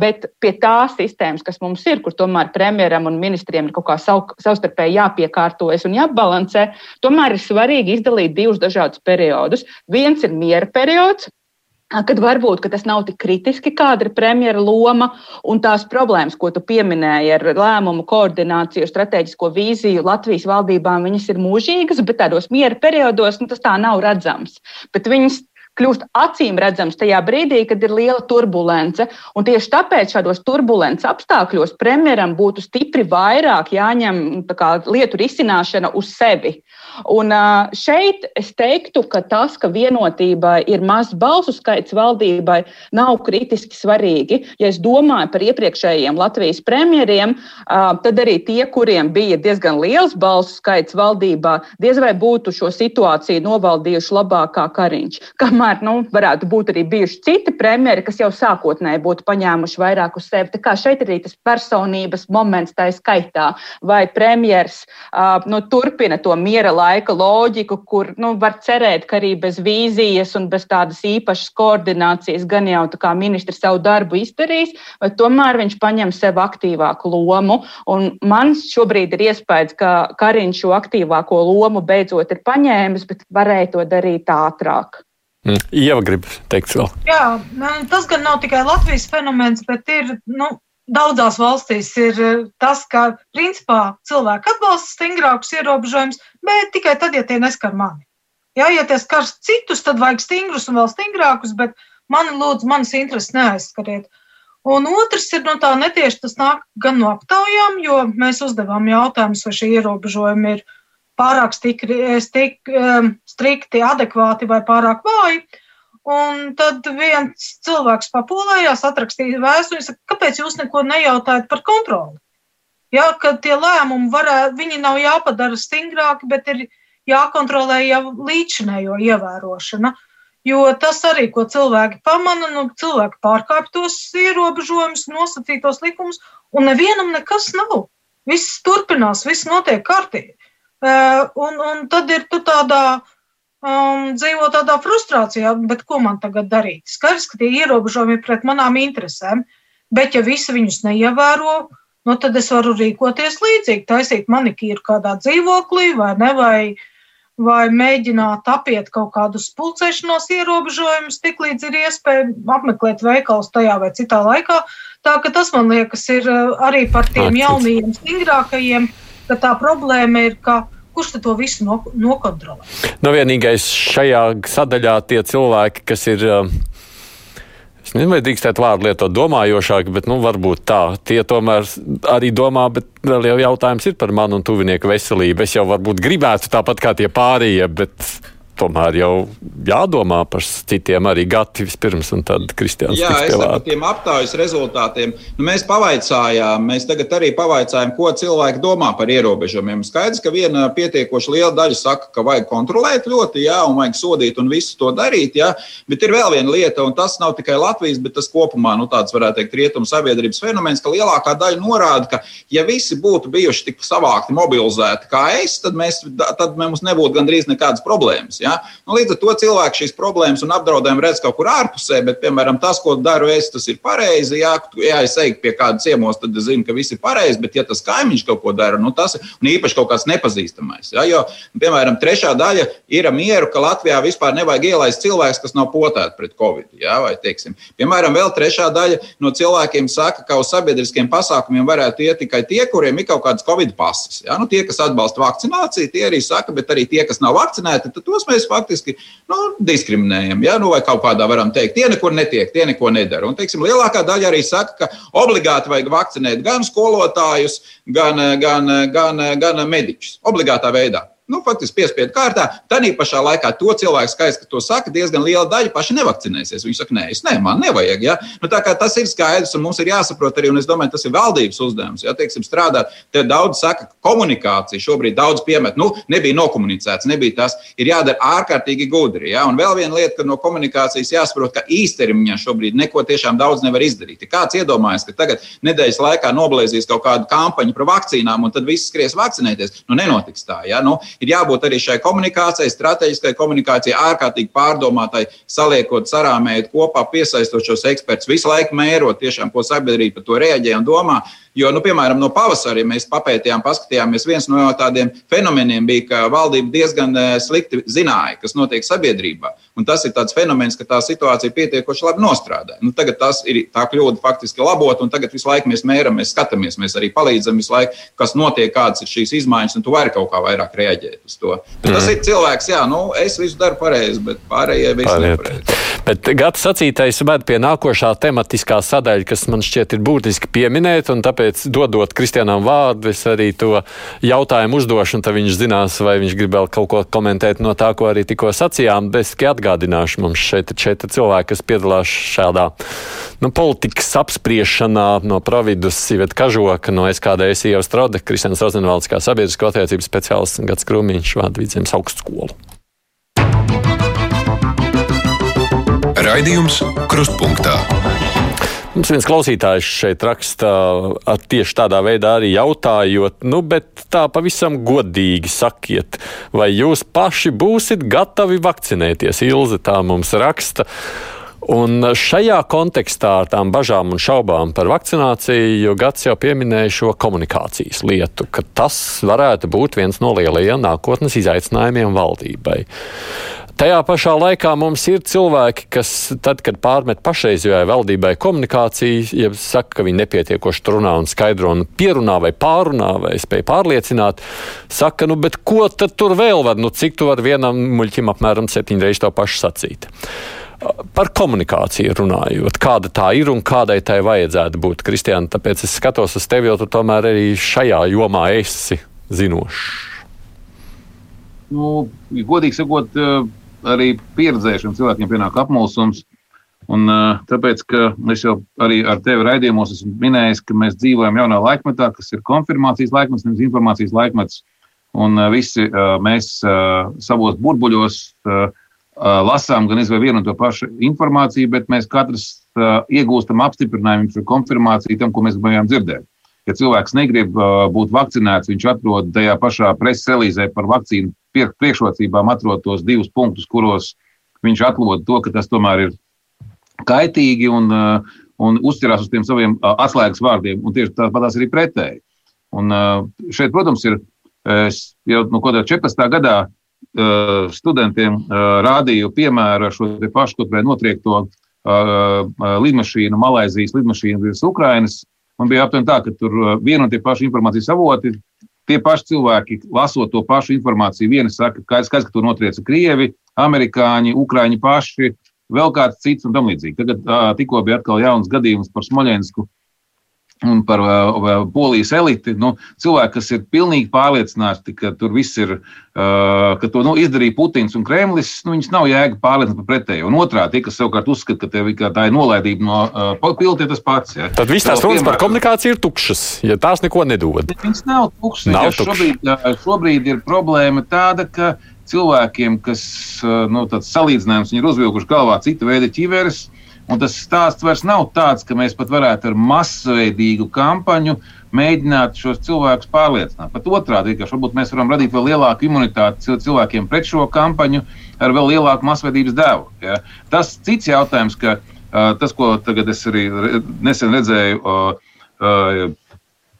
Bet pie tās sistēmas, kas mums ir, kur tomēr premjeram un ministriem ir kaut kā sav, savstarpēji jāpiekārtojas un jābalansē, tomēr ir svarīgi izdalīt divus dažādus periodus. Viens ir miera periods, kad varbūt ka tas nav tik kritiski, kāda ir premjera loma un tās problēmas, ko tu pieminēji ar lēmumu koordināciju, strateģisko vīziju Latvijas valdībām, viņas ir mūžīgas, bet tādos miera periodos nu, tas tā nav redzams. Bet viņas kļūst acīm redzams tajā brīdī, kad ir liela turbulence. Un tieši tāpēc šādos turbulences apstākļos premjeram būtu stipri vairāk jāņem kā, lietu risināšana uz sevi. Un šeit es teiktu, ka tas, ka vienotībai ir mazs balsu skaits valdībai, nav kritiski svarīgi. Ja es domāju par iepriekšējiem Latvijas premjeriem, tad arī tie, kuriem bija diezgan liels balsu skaits valdībā, diez vai būtu šo situāciju novaldījuši labāk kā Kariņš. Kamēr nu, varētu būt arī bijuši citi premjeri, kas jau sākotnēji būtu paņēmuši vairāk uz sevi. Tā kā šeit arī tas personības moments tā skaitā, vai premjers nu, turpina to miera laika loģiku, kur nu, var cerēt, ka arī bez vīzijas un bez tādas īpašas koordinācijas gan jau tā kā ministrs savu darbu izdarīs, bet tomēr viņš paņem sev aktīvāku lomu. Un man šobrīd ir iespējas, ka Kariņš šo aktīvāko lomu beidzot ir paņēmis, bet varēja to darīt ātrāk. Mm. Ieva grib teikt vēl. Jā, tas gan nav tikai Latvijas fenomens, bet ir nu, daudzās valstīs ir eh, tas, ka principā cilvēki atbalsta stingrākus ierobežojumus, bet tikai tad, ja tie neskar mani. Ja, ja tie skar citus, tad vajag stingrus un vēl stingrākus, bet mani lūdzu, manas intereses neaizskariet. Un otrs ir no tā netieši tas nāk gan no aptaujām, jo mēs uzdevām jautājumus, vai šie ierobežojumi ir pārāk stikri, stik, eh, strikti, adekvāti vai pārāk vāji. Un tad viens cilvēks papolējās, atrakstīja vēstuli, saka, kāpēc jūs neko nejautājat par kontroli? Ja, ka tie lēmumi varētu, viņi nav jāpadara stingrāki, bet ir jākontrolē jau līdzinējo ievērošana. Jo tas arī, ko cilvēki pamana, nu, cilvēki pārkāpj tos ierobežojumus, nosacītos likumus, un nevienam nekas nav. Viss turpinās, viss notiek kārtīgi. Un, un tad ir tu tādā uh, um, dzīvo tādā frustrācijā, bet ko man tagad darīt? Skaidrs, ka tie ierobežojumi pret manām interesēm, bet ja visi viņus neievēro, nu, tad es varu rīkoties līdzīgi, taisīt manikīru kādā dzīvoklī vai ne, vai, vai mēģināt apiet kaut kādus pulcēšanos ierobežojumus, tik līdz ir iespēja apmeklēt veikals tajā vai citā laikā. Tā ka tas, man liekas, ir uh, arī par tiem jaunajiem, stingrākajiem, ka tā problēma ir, ka Kurš to visu no, nokontrolē? Nu, vienīgais šajā sadaļā tie cilvēki, kas ir. Um, es nezinu, vai drīkstētu vārdu lietot domājošāk, bet nu, varbūt tā. Tie tomēr arī domā, bet vēl jau jautājums ir par manu un tuvinieku veselību. Es jau varbūt gribētu tāpat kā tie pārējie, bet tomēr jau jādomā par citiem arī gati vispirms, un tad Kristiāns. Jā, es par tiem aptaujas rezultātiem. Nu, mēs pavaicājām, mēs tagad arī pavaicājām, ko cilvēki domā par ierobežojumiem. Skaidrs, ka viena pietiekoši liela daļa saka, ka vajag kontrolēt ļoti, jā, un vajag sodīt un visu to darīt, jā, bet ir vēl viena lieta, un tas nav tikai Latvijas, bet tas kopumā, nu, tāds varētu teikt, rietumu sabiedrības fenomens, ka lielākā daļa norāda, ka, ja visi būtu bijuši tik savākti, mobilizēti kā es, tad, mēs, tad mums nebūtu gandrīz nekādas problēmas. Jā. Nu, līdz ar to cilvēki šīs problēmas un apdraudējumu redz kaut kur ārpusē, bet, piemēram, tas, ko daru es, tas ir pareizi. Jā, jā es eju pie kāda ciemos, tad es zinu, ka viss ir pareizi, bet, ja tas kaimiņš kaut ko dara, nu, tas ir īpaši kaut kāds nepazīstamais. Jā, jo, piemēram, trešā daļa ir mieru, ka Latvijā vispār nevajag ielaist cilvēks, kas nav potēti pret covid. Jā, vai, teiksim. piemēram, vēl trešā daļa no cilvēkiem saka, ka uz sabiedriskiem pasākumiem varētu iet tikai tie, kuriem ir kaut kādas covid pasas. Jā, nu, tie, kas atbalsta vakcināciju, tie arī saka, bet arī tie, kas nav vakcinēti, tad tos mēs mēs faktiski nu, diskriminējam. Ja? Nu, vai kaut kādā varam teikt, tie neko netiek, tie neko nedara. Un, teiksim, lielākā daļa arī saka, ka obligāti vajag vakcinēt gan skolotājus, gan, gan, gan, gan mediķus. Obligātā veidā nu, faktiski piespiedu kārtā. Tad pašā laikā to cilvēku skaits, kas to saka, diezgan liela daļa paši nevakcinēsies. Viņi saka, nē, es ne, man nevajag. Ja? Nu, tas ir skaidrs, un mums ir jāsaprot arī, un es domāju, tas ir valdības uzdevums. Ja, teiksim, strādāt, te daudz saka, komunikācija šobrīd daudz piemet, nu, nebija nokomunicēts, nebija tas, ir jādara ārkārtīgi gudri. Ja? Un vēl viena lieta, ka no komunikācijas jāsaprot, ka īstermiņā šobrīd neko tiešām daudz nevar izdarīt. Ja kāds iedomājas, ka tagad nedēļas laikā noblēzīs kaut kādu kampaņu par vakcīnām, un tad viss skries vakcinēties, nu, nenotiks tā. Ja? Nu, ir jābūt arī šai komunikācijai, strateģiskai komunikācijai, ārkārtīgi pārdomātai, saliekot, sarāmējot kopā, piesaistot šos ekspertus, visu laiku mērot, tiešām, ko sabiedrība par to reaģē un domā. Jo, nu, piemēram, no pavasara mēs papētījām, paskatījāmies, viens no tādiem fenomeniem bija, ka valdība diezgan eh, slikti zināja, kas notiek sabiedrībā. Un tas ir tāds fenomens, ka tā situācija pietiekoši labi nostrādā. Nu, tagad tas ir tā kļūda faktiski labot, un tagad visu laiku mēs mēram, mēs skatāmies, mēs arī palīdzam visu laiku, kas notiek, kādas ir šīs izmaiņas, un tu vari kaut kā vairāk reaģēt uz to. Bet mm. tas ir cilvēks, jā, nu, es visu daru pareizi, bet pārējie visu nepareizi. Bet Gata sacītais ved pie nākošā tematiskā sadaļa, kas man šķiet ir būtiski pieminēt, un tāpēc tāpēc, dodot Kristianam vārdu, es arī to jautājumu uzdošu, un tad viņš zinās, vai viņš grib vēl kaut ko komentēt no tā, ko arī tikko sacījām. Bet tikai atgādināšu, mums šeit ir četri cilvēki, kas piedalās šādā nu, politikas apspriešanā no Providus, Sīveta Kažoka, no SKDS Ieva Strode, Kristians Rozenvalds kā sabiedrisko attiecību speciālists un Gats Krūmiņš Vādu vidzemes augstskolu. Raidījums Krustpunktā. Mums viens klausītājs šeit raksta tieši tādā veidā arī jautājot, nu, bet tā pavisam godīgi sakiet, vai jūs paši būsiet gatavi vakcinēties? Ilze tā mums raksta. Un šajā kontekstā ar tām bažām un šaubām par vakcināciju, jo Gats jau pieminēja šo komunikācijas lietu, ka tas varētu būt viens no lielajiem nākotnes izaicinājumiem valdībai. Tajā pašā laikā mums ir cilvēki, kas tad, kad pārmet pašreizējai valdībai komunikāciju, ja saka, ka viņi nepietiekoši runā un skaidro un pierunā vai pārunā vai spēj pārliecināt, saka, nu, bet ko tad tur vēl var, nu, cik tu vari vienam muļķim apmēram septiņreiz to pašu sacīt. Par komunikāciju runājot, kāda tā ir un kādai tai vajadzētu būt, Kristiāna, tāpēc es skatos uz tevi, jo tu tomēr arī šajā jomā esi zinošs. Nu, godīgi sakot, arī pieredzējušiem cilvēkiem pienāk apmulsums. Un, tāpēc, ka es jau arī ar tevi raidījumos esmu minējis, ka mēs dzīvojam jaunā laikmetā, kas ir konfirmācijas laikmets, nevis informācijas laikmets. Un visi mēs savos burbuļos lasām gan izvēlēt vienu un to pašu informāciju, bet mēs katrs iegūstam apstiprinājumu par konfirmāciju tam, ko mēs gribējām dzirdēt. Ja cilvēks negrib uh, būt vakcinēts, viņš atrod tajā pašā preses relīzē par vakcīnu priekšrocībām, atrod tos divus punktus, kuros viņš atlod to, ka tas tomēr ir kaitīgi un, uh, un uzķerās uz tiem saviem uh, atslēgas vārdiem. Un tieši tāpat arī pretēji. Un šeit, protams, ir jau no nu, 14. gadā studentiem rādīju piemēru ar šo pašu kaut notriekto lidmašīnu, Malaisijas lidmašīnu virs Ukrainas. Un bija aptuveni tā, ka tur viena un tie paši informācijas avoti, tie paši cilvēki, lasot to pašu informāciju, viena saka, ka skaidrs, ka tur notrieca Krievi, Amerikāņi, Ukrāņi paši, vēl kāds cits un tam līdzīgi. Tagad tikko bija atkal jauns gadījums par Smoļensku un par uh, polijas eliti. Nu, cilvēki, kas ir pilnīgi pārliecināti, ka tur viss ir, uh, ka to nu, izdarīja Putins un Kremlis, nu, viņus nav jēga pārliecināt par pretēju. Un otrādi, tie, kas savukārt uzskata, ka, tev, ka tā ir nolaidība no uh, ir tas pats. Ja. Tad viss tās runas par komunikāciju ir tukšas, ja tās neko nedod. Viņas nav tukšas. Nav ja šobrīd, šobrīd ir problēma tāda, ka cilvēkiem, kas nu, salīdzinājums, viņi ir uzvilkuši galvā citu veidu ķiveres, uh, Un tas stāsts vairs nav tāds, ka mēs pat varētu ar masveidīgu kampaņu mēģināt šos cilvēkus pārliecināt. Pat otrādi, ka varbūt mēs varam radīt vēl lielāku imunitāti cilvēkiem pret šo kampaņu ar vēl lielāku masveidības devu. Ja. Tas cits jautājums, ka uh, tas, ko es arī nesen redzēju. Uh, uh,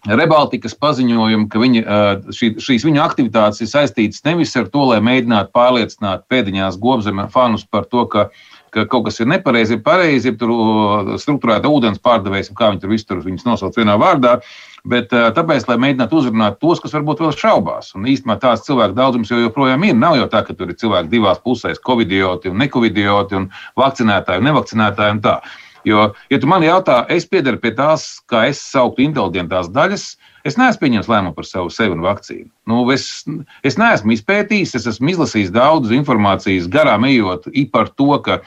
Rebaltikas paziņojumu, ka viņa, šī, šīs viņa aktivitātes ir saistītas nevis ar to, lai mēģinātu pārliecināt pēdiņās gobzemē fanus par to, ka uh, ka kaut kas ir nepareizi, ir pareizi, ir tur struktūrēta ūdens pārdevējs, kā viņi tur visu viņus nosauc vienā vārdā. Bet tāpēc, lai mēģinātu uzrunāt tos, kas varbūt vēl šaubās, un īstenībā tāds cilvēku daudzums jau joprojām ir. Nav jau tā, ka tur ir cilvēki divās pusēs, covidioti un necovidioti, un vakcinētāji un nevakcinētāji. Un tā. jo, ja tu man jautā, es piedaru pie tās, kā es sauktu inteliģentās daļas, Es neesmu pieņēmis lēmumu par savu sevi un vakcīnu. Nu, es, es neesmu izpētījis, es esmu izlasījis daudz informācijas, garām ejot par to, ka,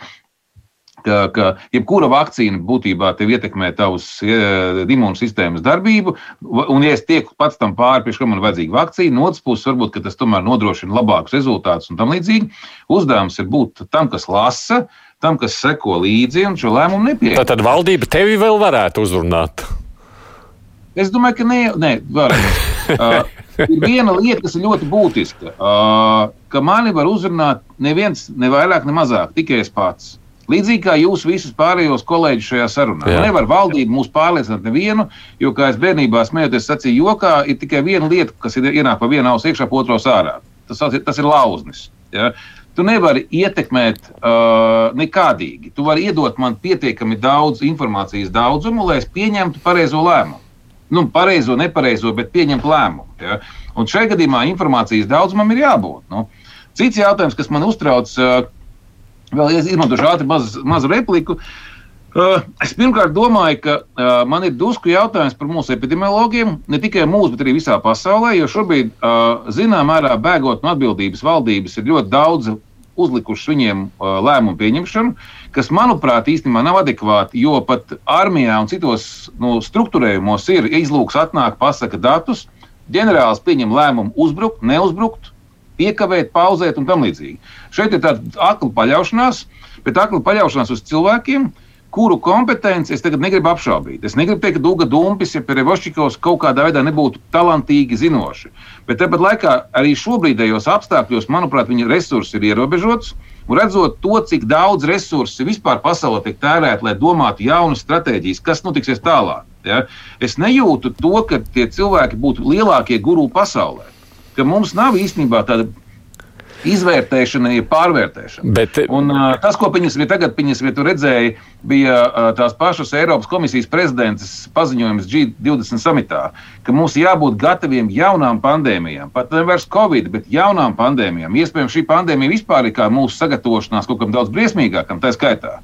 ka, ka jebkura vakcīna būtībā ietekmē tavas imūnsistēmas darbību. Un, ja es tieku pats tam pāri, pie kā man vajadzīga vakcīna, no otras puses, varbūt tas tomēr nodrošina labākus rezultātus un tam līdzīgi. Uzdevums ir būt tam, kas lasa, tam, kas seko līdzi un šo lēmumu nepieņem. Tad valdība tevi vēl varētu uzrunāt. Es domāju, ka nē, nē varētu. Uh, ir viena lieta, kas ir ļoti būtiska. Uh, ka mani var uzrunāt neviens, ne vairāk, ne mazāk, tikai es pats. Līdzīgi kā jūs visus pārējos kolēģus šajā sarunā. Jā. Nevar valdība mūs pārliecināt nevienu, jo, kā es bērnībā smējoties, sacīju, jokā ir tikai viena lieta, kas ir ienāk pa vienu ausu iekšā, pa otru ārā. Tas, tas ir lauznis. Ja? Tu nevari ietekmēt uh, nekādīgi. Tu vari iedot man pietiekami daudz informācijas daudzumu, lai es pieņemtu pareizo lēmumu nu, pareizo, nepareizo, bet pieņemt lēmumu. Ja? Un šajā gadījumā informācijas daudzumam ir jābūt. Nu. Cits jautājums, kas man uztrauc, vēl izmantošu ātri mazu, mazu repliku. Es pirmkārt domāju, ka man ir drusku jautājums par mūsu epidemiologiem, ne tikai mūsu, bet arī visā pasaulē, jo šobrīd, zināmā mērā, bēgot no atbildības valdības, ir ļoti daudz uzlikuši viņiem lēmumu pieņemšanu, kas, manuprāt, īstenībā nav adekvāti. Jo pat armijā un citos nu, struktūrējumos ir izlūks, atnāk, pasaka datus, ģenerālis pieņem lēmumu uzbrukt, neuzbrukt, piekavēt, pauzēt un tam līdzīgi. Šeit ir tāda akla paļaušanās, bet akla paļaušanās uz cilvēkiem, kuru kompetenci es tagad negribu apšaubīt. Es negribu teikt, ka Duga Dumpis, ja Perevošķikovs kaut kādā veidā nebūtu talantīgi zinoši. Bet tāpat laikā arī šobrīdējos apstākļos, manuprāt, viņa resursi ir ierobežots. Un redzot to, cik daudz resursu vispār pasaulē tiek tērēti, lai domātu jaunas stratēģijas, kas notiksies tālāk, ja? es nejūtu to, ka tie cilvēki būtu lielākie guru pasaulē. Ka mums nav īstenībā tāda izvērtēšana ir pārvērtēšana. Bet, un, uh, tas, ko viņas bija tagad, viņas bija redzēja, bija uh, tās pašas Eiropas komisijas prezidents paziņojums G20 samitā, ka mums jābūt gataviem jaunām pandēmijām. Pat ne vairs Covid, bet jaunām pandēmijām. Iespējams, šī pandēmija vispār ir kā mūsu sagatavošanās kaut kam daudz briesmīgākam, tā skaitā.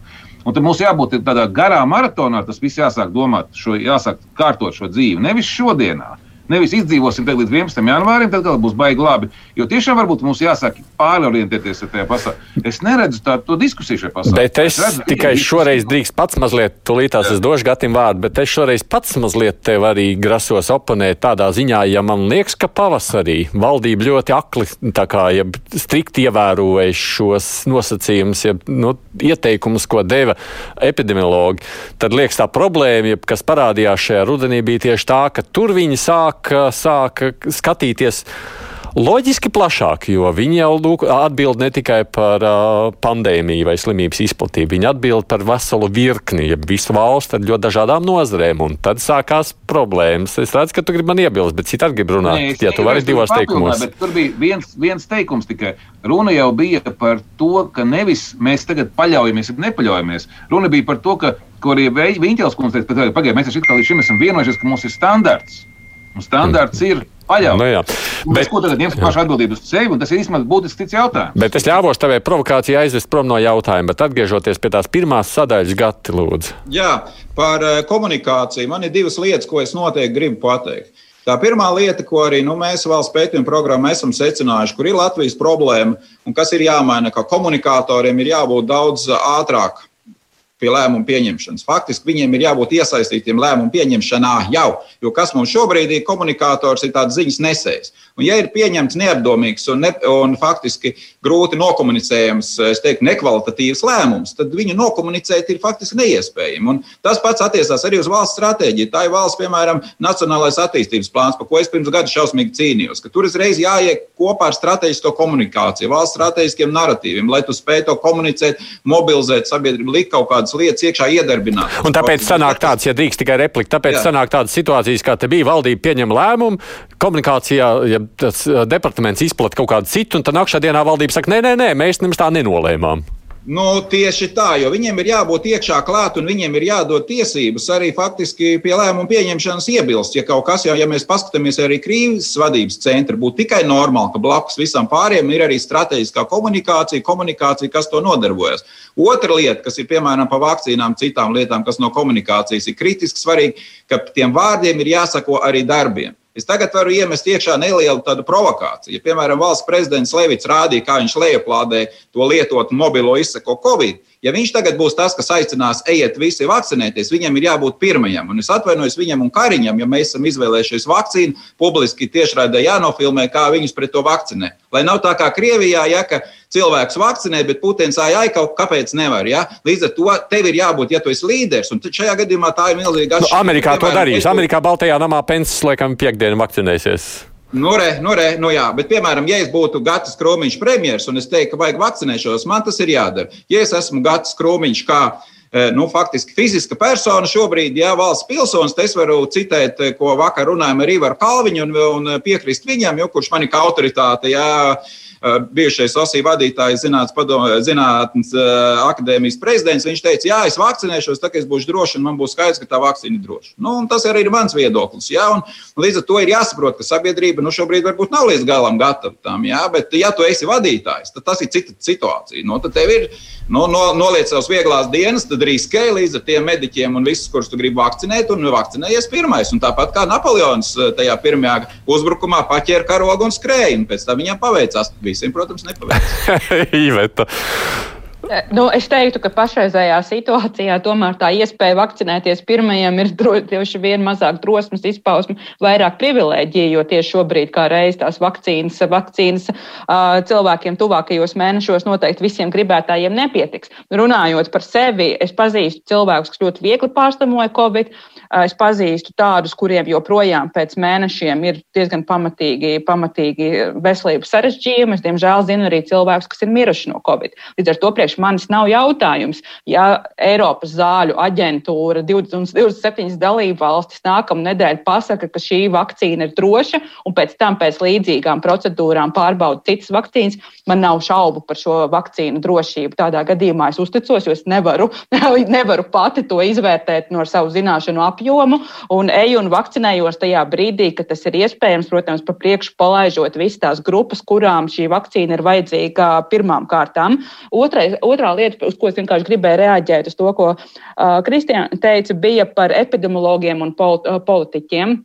Un tad mums jābūt tādā garā maratonā, tas viss jāsāk domāt, šo, jāsāk kārtot šo dzīvi. Nevis šodienā, Nevis izdzīvosim līdz 11. janvārim, tad būs baigi labi. Jo tiešām varbūt mums jāsāk pārorientēties ar tajā pasaulē. Es neredzu tādu diskusiju šajā pasaulē. Bet es, es redzu, tikai šoreiz drīkst pats mazliet, tūlītās es došu Gatim vārdu, bet es šoreiz pats mazliet tev arī grasos oponēt tādā ziņā, ja man liekas, ka pavasarī valdība ļoti akli, tā kā, ja strikt ievēroja šos nosacījumus, ja nu, ieteikumus, ko deva epidemiologi, tad liekas tā problēma, ja, kas parādījās šajā rudenī, bija tieši tā, ka tur viņi sāk sāk, sāk skatīties. Loģiski plašāk, jo viņi jau lūk, atbild ne tikai par uh, pandēmiju vai slimības izplatību, viņi atbild par veselu virkni, ja visu valstu ar ļoti dažādām nozarēm, un tad sākās problēmas. Es redzu, ka tu gribi man iebilst, bet citādi gribi runāt, Nē, ja tu vari divos teikumos. Tur bija viens, viens teikums tikai. Runa jau bija par to, ka nevis mēs tagad paļaujamies, bet nepaļaujamies. Runa bija par to, ka, ko arī Viņķels kundze teica, pagaidiet, mēs taču līdz šim esam vienojušies, ka mums ir standarts. Un standarts ir paļauts. Nu, jā. bet, ko tagad ņemt pašu atbildību uz sevi? Tas ir īstenībā būtisks cits jautājums. Bet es ļāvos tavai provokācijai aizvest prom no jautājuma, bet atgriežoties pie tās pirmās sadaļas, Gati, lūdzu. Jā, par uh, komunikāciju man ir divas lietas, ko es noteikti gribu pateikt. Tā pirmā lieta, ko arī nu, mēs valsts pētījuma programmā esam secinājuši, kur ir Latvijas problēma un kas ir jāmaina, ka komunikatoriem ir jābūt daudz ātrāk pie lēmumu pieņemšanas. Faktiski viņiem ir jābūt iesaistītiem lēmumu pieņemšanā jau, jo kas mums šobrīd ir komunikators, ir tāds ziņas nesējs. Un, ja ir pieņemts neapdomīgs un, ne, un faktiski grūti nokomunicējams, es teiktu, nekvalitatīvs lēmums, tad viņu nokomunicēt ir faktiski neiespējami. Un tas pats attiecās arī uz valsts stratēģiju. Tā ir valsts, piemēram, Nacionālais attīstības plāns, par ko es pirms gada šausmīgi cīnījos. Tur uzreiz jāiet kopā ar strateģisko komunikāciju, valsts strateģiskiem narratīviem, lai tu spētu to komunicēt, mobilizēt sabiedrību, likt kaut kādas lietas iekšā iedarbināt. Un tāpēc sanāk tāds, ja drīkst tikai replika, tāpēc Jā. sanāk tādas situācijas, kā te bija valdība pieņem lēmumu, komunikācijā, ja tas uh, departaments izplata kaut kādu citu, un tad nākamā dienā valdība saka, nē, nē, nē, mēs nemaz tā nenolēmām. Nu, tieši tā, jo viņiem ir jābūt iekšā klāt un viņiem ir jādod tiesības arī faktiski pie lēmumu pieņemšanas iebilst. Ja kaut kas jau, ja mēs paskatāmies arī krīzes vadības centra, būtu tikai normāli, ka blakus visam pārējiem ir arī strateģiskā komunikācija, komunikācija, kas to nodarbojas. Otra lieta, kas ir piemēram par vakcīnām, citām lietām, kas no komunikācijas ir kritiski svarīga, ka tiem vārdiem ir jāsako arī darbiem. Es tagad varu iemest iekšā nelielu tādu provokāciju. Ja, piemēram, valsts prezidents Levits rādīja, kā viņš lejuplādē to lietot mobilo izsako Covid. Ja viņš tagad būs tas, kas aicinās, ejiet visi vakcinēties, viņam ir jābūt pirmajam. Un es atvainojos viņam un Kariņam, ja mēs esam izvēlējušies vakcīnu, publiski tiešraidē jānofilmē, kā viņus pret to vakcinē. Lai nav tā kā Krievijā, ja ka cilvēks vakcinē, bet Putins āja kaut kāpēc nevar. Ja? Līdz ar to tev ir jābūt, ja tu esi līderis, un šajā gadījumā tā ir milzīga atšķirība. Nu, Amerikā to darīs. Amerikā Baltajā namā Pensis laikam piekdienu vakcinēsies. Nu, re, nu, re, nu jā, bet, piemēram, ja es būtu Gatis Krūmiņš premjerministrs un es teiktu, ka vajag vakcinēšos, man tas ir jādara. Ja es esmu Gatis Krūmiņš, kā eh, nu, faktiski fiziska persona šobrīd, ja valsts pilsonis, tad es varu citēt, eh, ko vakar runājām ar Ivaru Kalviņu un, un piekrist viņam, jo kurš man ir kā autoritāte. Jā, Eh, bijušais OSI vadītājs, zinātnes, padom, zinātnes eh, akadēmijas prezidents, viņš teica, jā, es vakcinēšos, kā es būšu drošs un man būs skaidrs, ka tā vakcīna ir droša. Nu, tas arī ir mans viedoklis. Jā, un līdz ar to ir jāsaprot, ka sabiedrība nu, šobrīd varbūt nav līdz galam gatava tam, jā, bet ja tu esi vadītājs, tad tas ir cita situācija. Nu, tad tev ir nu, no, noliec savas vieglās dienas, tad riskē līdz ar tiem mediķiem un visus, kurus tu gribi vakcinēt, un vakcinējies pirmais. Un tāpat kā Napoleons eh, tajā pirmajā uzbrukumā paķēra karogu un skrēja, un pēc tam viņam paveicās visiem, protams, nepaveic. Nu, es teiktu, ka pašreizējā situācijā tomēr tā iespēja vakcinēties pirmajam ir droši vien mazāk drosmes izpausme, vairāk privilēģija, jo tieši šobrīd kā reiz tās vakcīnas, vakcīnas cilvēkiem tuvākajos mēnešos noteikti visiem gribētājiem nepietiks. Runājot par sevi, es pazīstu cilvēkus, kas ļoti viegli pārslimoja Covid. Es pazīstu tādus, kuriem joprojām pēc mēnešiem ir diezgan pamatīgi, pamatīgi veselības sarežģījumi. Es, diemžēl, zinu arī cilvēkus, kas ir miruši no Covid. Līdz ar to priekš manis nav jautājums, ja Eiropas zāļu aģentūra 27 dalību valstis nākamā nedēļa pasaka, ka šī vakcīna ir droša, un pēc tam pēc līdzīgām procedūrām pārbauda citas vakcīnas, man nav šaubu par šo vakcīnu drošību. Tādā gadījumā es uzticos, jo es nevaru, nevaru pati to izvērtēt no savu zināšanu apjomu un eju un vakcinējos tajā brīdī, kad tas ir iespējams, protams, pa priekšu palaižot visas tās grupas, kurām šī vakcīna ir vajadzīga pirmām kārtām. Otrais, otrā lieta, uz ko es vienkārši gribēju reaģēt, uz to, ko uh, Kristiāna teica, bija par epidemiologiem un polit politiķiem.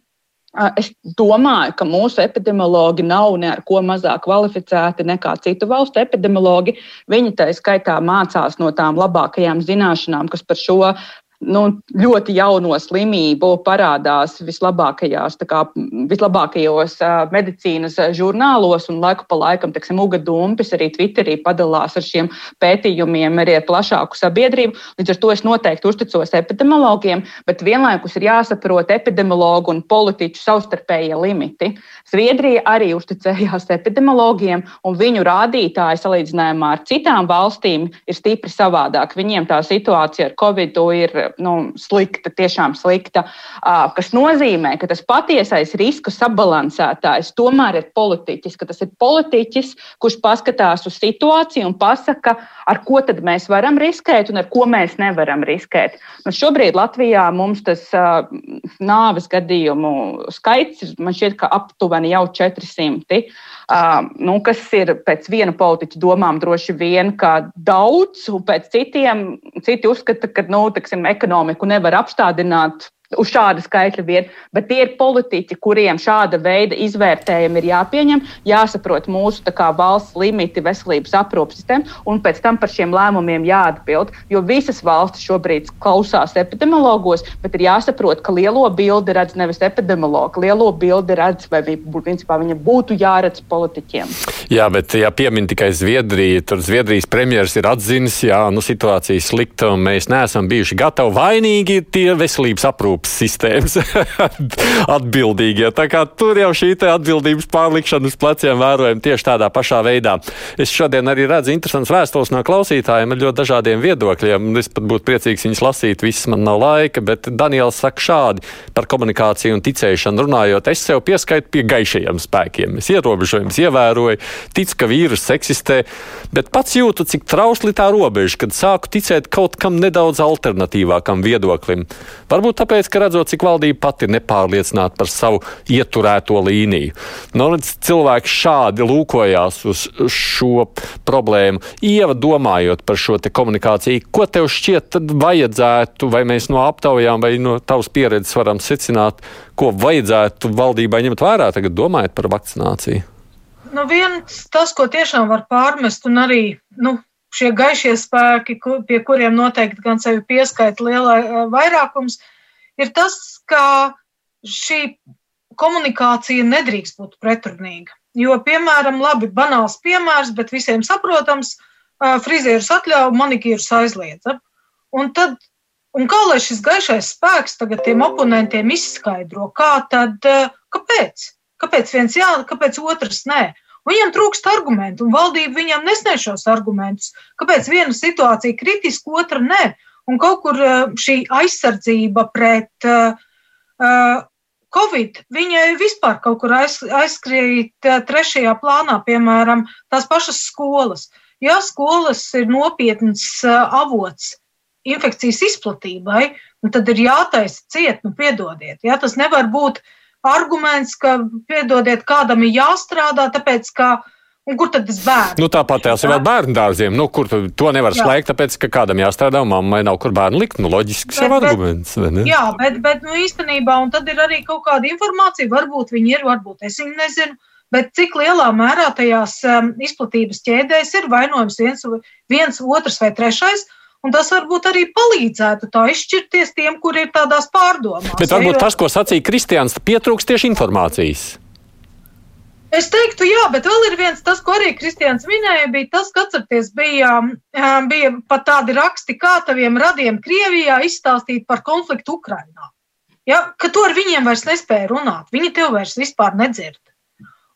Es domāju, ka mūsu epidemiologi nav ne ar ko mazāk kvalificēti nekā citu valstu epidemiologi. Viņi tā skaitā mācās no tām labākajām zināšanām, kas par šo nu, ļoti jauno slimību parādās vislabākajās, kā, vislabākajos uh, medicīnas žurnālos, un laiku pa laikam, teiksim, Uga Dumpis arī Twitterī padalās ar šiem pētījumiem, arī ar plašāku sabiedrību. Līdz ar to es noteikti uzticos epidemiologiem, bet vienlaikus ir jāsaprot epidemiologu un politiķu savstarpējie limiti. Zviedrija arī uzticējās epidemiologiem, un viņu rādītāji salīdzinājumā ar citām valstīm ir stipri savādāk. Viņiem tā situācija ar Covid ir nu, slikta, tiešām slikta, kas nozīmē, ka tas patiesais risku sabalansētājs tomēr ir politiķis, ka tas ir politiķis, kurš paskatās uz situāciju un pasaka, ar ko tad mēs varam riskēt un ar ko mēs nevaram riskēt. Nu, šobrīd Latvijā mums tas uh, nāves gadījumu skaits ir, man šķiet, ka aptuveni jau 400. Uh, nu, kas ir pēc viena politiķa domām droši vien daudz, un pēc citiem citi uzskata, ka nu, teksim, ekonomiku nevar apstādināt uz šāda skaitļa vien, bet tie ir politiķi, kuriem šāda veida izvērtējumi ir jāpieņem, jāsaprot mūsu kā, valsts limiti veselības aprūpas sistēmā, un pēc tam par šiem lēmumiem jāatbild. Jo visas valstis šobrīd klausās epidemiologos, bet ir jāsaprot, ka lielo bildi redz nevis epidemiologi, lielo bildi redz, vai principā viņa būtu jāredz politiķiem. Jā, bet ja piemin tikai Zviedrija, tad Zviedrijas premjeras ir atzinis, ka nu, situācija slikta un mēs neesam bijuši gatavi. Vainīgi ir tie veselības aprūpas sistēmas atbildīgie. Tā kā tur jau šī atbildības pārlikšana uz pleciem vērojama tieši tādā pašā veidā. Es šodien arī redzu interesants vēstules no klausītājiem ar ļoti dažādiem viedokļiem. Es pat būtu priecīgs viņus lasīt, viss man nav laika, bet Daniels saka šādi par komunikāciju un ticēšanu runājot. Es sev pieskaitu pie gaišajiem spēkiem. Es ierobežojumus ievēroju, ticu, ka vīrus eksistē, bet pats jūtu, cik trausli tā robeža, kad sāku ticēt kaut kam nedaudz alternatīvākam viedoklim. Varbūt tāpēc, ka redzot, cik valdība pati nepārliecināta par savu ieturēto līniju. Nu, cilvēki šādi lūkojās uz šo problēmu. Ieva, domājot par šo komunikāciju, ko tev šķiet, tad vajadzētu, vai mēs no aptaujām vai no tavas pieredzes varam secināt, ko vajadzētu valdībai ņemt vērā tagad, domājot par vakcināciju? Nu, viens tas, ko tiešām var pārmest, un arī nu, šie gaišie spēki, pie kuriem noteikti gan sevi pieskaita lielā vairākums, ir tas, ka šī komunikācija nedrīkst būt pretrunīga. Jo, piemēram, labi, banāls piemērs, bet visiem saprotams, frizierus atļauj, manikīrus aizliedza. Un, tad, un kā lai šis gaišais spēks tagad tiem oponentiem izskaidro, kā tad, kāpēc? Kāpēc viens jā, kāpēc otrs nē? Viņam trūkst argumentu, un valdība viņam nesniedz šos argumentus. Kāpēc viena situācija kritiska, otra nē? Un kaut kur eh, šī aizsardzība pret uh, Covid, viņai vispār kaut kur aiz, aizskrīt trešajā plānā, piemēram, tās pašas skolas. Ja skolas ir nopietns avots infekcijas izplatībai, tad ir jātaisa ciet, nu piedodiet. Ja? Tas nevar būt arguments, ka, piedodiet, kādam ir jāstrādā, tāpēc, ka uh, Un kur tad tas bērns? Nu, tāpat tās ir vēl bērnu dārziem. Nu, kur to nevar jā. slēgt, tāpēc, ka kādam jāstrādā, un mammai nav kur bērnu likt. Nu, loģisks jau arguments. Jā, bet, bet nu, īstenībā, un tad ir arī kaut kāda informācija, varbūt viņi ir, varbūt es viņu nezinu. Bet cik lielā mērā tajās um, izplatības ķēdēs ir vainojams viens, viens, otrs vai trešais, Un tas varbūt arī palīdzētu tā izšķirties tiem, kuriem ir tādās pārdomās. Bet varbūt tas, ko sacīja Kristians, pietrūkst tieši informācijas. Es teiktu, jā, bet vēl ir viens, tas, ko arī Kristians minēja, bija tas, ka atcerieties, bija, bija pat tādi raksti, kā taviem radiem Krievijā izstāstīt par konfliktu Ukrainā. Ja, ka to ar viņiem vairs nespēja runāt, viņi tev vairs vispār nedzird.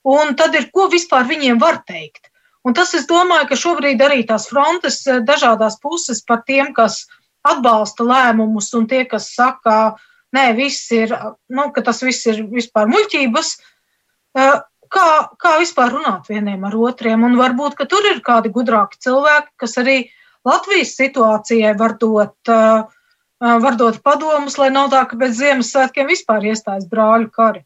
Un tad ir, ko vispār viņiem var teikt. Un tas, es domāju, ka šobrīd arī tās frontes dažādās puses par tiem, kas atbalsta lēmumus un tie, kas saka, nē, viss ir, nu, ka tas viss ir vispār muļķības, kā, kā vispār runāt vieniem ar otriem. Un varbūt, ka tur ir kādi gudrāki cilvēki, kas arī Latvijas situācijai var dot, uh, var dot padomus, lai nav tā, ka pēc Ziemassvētkiem vispār iestājas brāļu kari.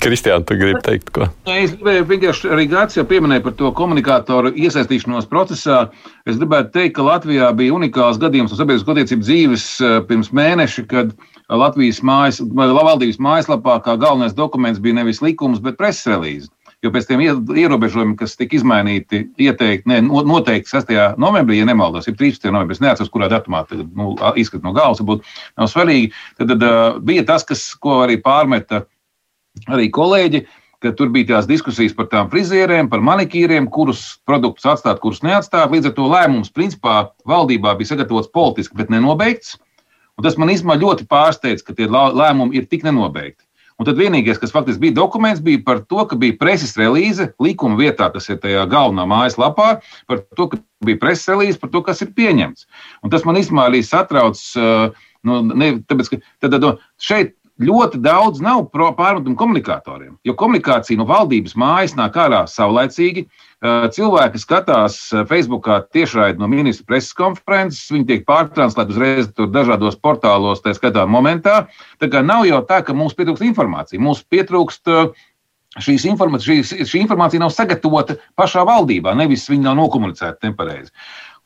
Kristiāna, tu gribi teikt, ko? Es gribēju vienkārši arī Gārts jau pieminēja par to komunikātoru iesaistīšanos procesā. Es gribētu teikt, ka Latvijā bija unikāls gadījums no sabiedriskās attiecību dzīves pirms mēneša, kad Latvijas mājas, valdības mājaslapā kā galvenais dokuments bija nevis likums, bet preses relīze. Jo pēc tiem ierobežojumiem, kas tika izmainīti, ieteikti, ne, noteikti 6. novembrī, ja nemaldos, ir 13. novembris, es neatceros, kurā datumā tagad nu, izskatīt no galvas, būtu nav svarīgi. Tad, tad uh, bija tas, kas, ko arī pārmeta arī kolēģi, ka tur bija tās diskusijas par tām frizierēm, par manikīriem, kurus produktus atstāt, kurus neatstāt. Līdz ar to lēmums principā valdībā bija sagatavots politiski, bet nenobeigts. Un tas man īstenībā ļoti pārsteidz, ka tie lēmumi ir tik nenobeigti. Un tad vienīgais, kas faktiski bija dokuments, bija par to, ka bija preses relīze likuma vietā, tas ir tajā galvenā mājaslapā, par to, ka bija preses relīze par to, kas ir pieņemts. Un tas man īstenībā arī satrauc. Nu, ne, tāpēc, ka, tad, tad, šeit ļoti daudz nav pārmetumu komunikatoriem. Jo komunikācija no valdības mājas nāk ārā saulaicīgi. Cilvēki skatās Facebookā tiešraidi no ministra preses konferences, viņi tiek pārtranslēti uzreiz dažādos portālos, tā skaitā momentā. Tā kā nav jau tā, ka mums pietrūkst informācija. Mums pietrūkst šīs informācija, šī, šī informācija nav sagatavota pašā valdībā, nevis viņa nav nokomunicēta nepareizi.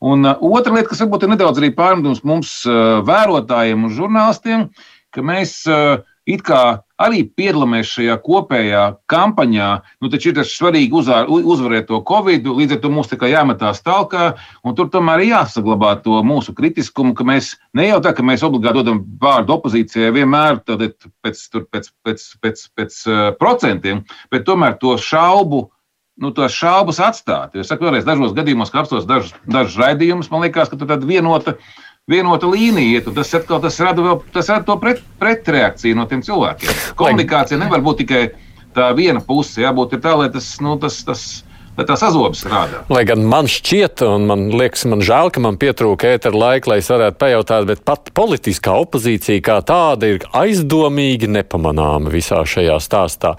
Un otra lieta, kas varbūt ir nedaudz arī pārmetums mums, vērotājiem un žurnālistiem, uh, ka mēs uh, it kā arī piedalāmies šajā kopējā kampaņā. Nu, taču ir svarīgi uzvar, uzvarēt to covid, līdz ar to mums jāmetās tālāk, un tur tomēr ir jāsaglabā to mūsu kritiskumu, ka mēs ne jau tā, ka mēs obligāti dodam vārdu opozīcijai vienmēr pēc, pēc, pēc, pēc, pēc, pēc uh, procentiem, bet tomēr to šaubu. Nu, tos šaubas atstāt. Es saku, vēlreiz, dažos gadījumos, kad apstāstos dažus, dažus raidījumus, man liekas, ka tur tāda vienota uh, vienota līnija iet, un tas atkal tas rada, vēl, tas rada to pret, pretreakciju no tiem cilvēkiem. Komunikācija nevar būt tikai tā viena puse, jābūt tā, lai tas, nu, tas, tas lai tā sazobas strādā. Lai gan man šķiet, un man liekas, man žēl, ka man pietrūka ētera laika, lai es varētu pajautāt, bet pat politiskā opozīcija kā tāda ir aizdomīgi nepamanāma visā šajā stāstā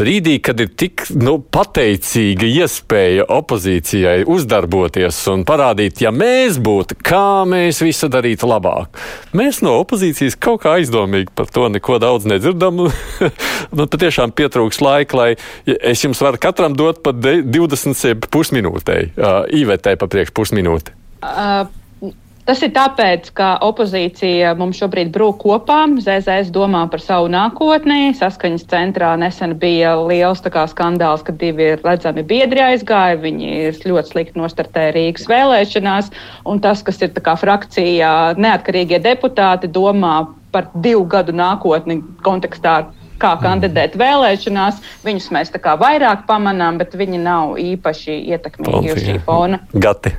brīdī, kad ir tik nu, pateicīga iespēja opozīcijai uzdarboties un parādīt, ja mēs būtu, kā mēs visu darītu labāk. Mēs no opozīcijas kaut kā aizdomīgi par to neko daudz nedzirdam. Man patiešām pietrūks laika, lai es jums varu katram dot pat 20 pusminūtei, uh, īvetē pa priekš pusminūti. Uh. Tas ir tāpēc, ka opozīcija mums šobrīd brūk kopā. ZZS domā par savu nākotni. Saskaņas centrā nesen bija liels kā, skandāls, ka divi ir redzami biedri aizgāja. Viņi ir ļoti slikti nostartēja Rīgas vēlēšanās. Un tas, kas ir kā, frakcijā, neatkarīgie deputāti domā par divu gadu nākotni kontekstā kā kandidēt vēlēšanās. Viņus mēs tā kā vairāk pamanām, bet viņi nav īpaši ietekmīgi uz šī fona. Gati.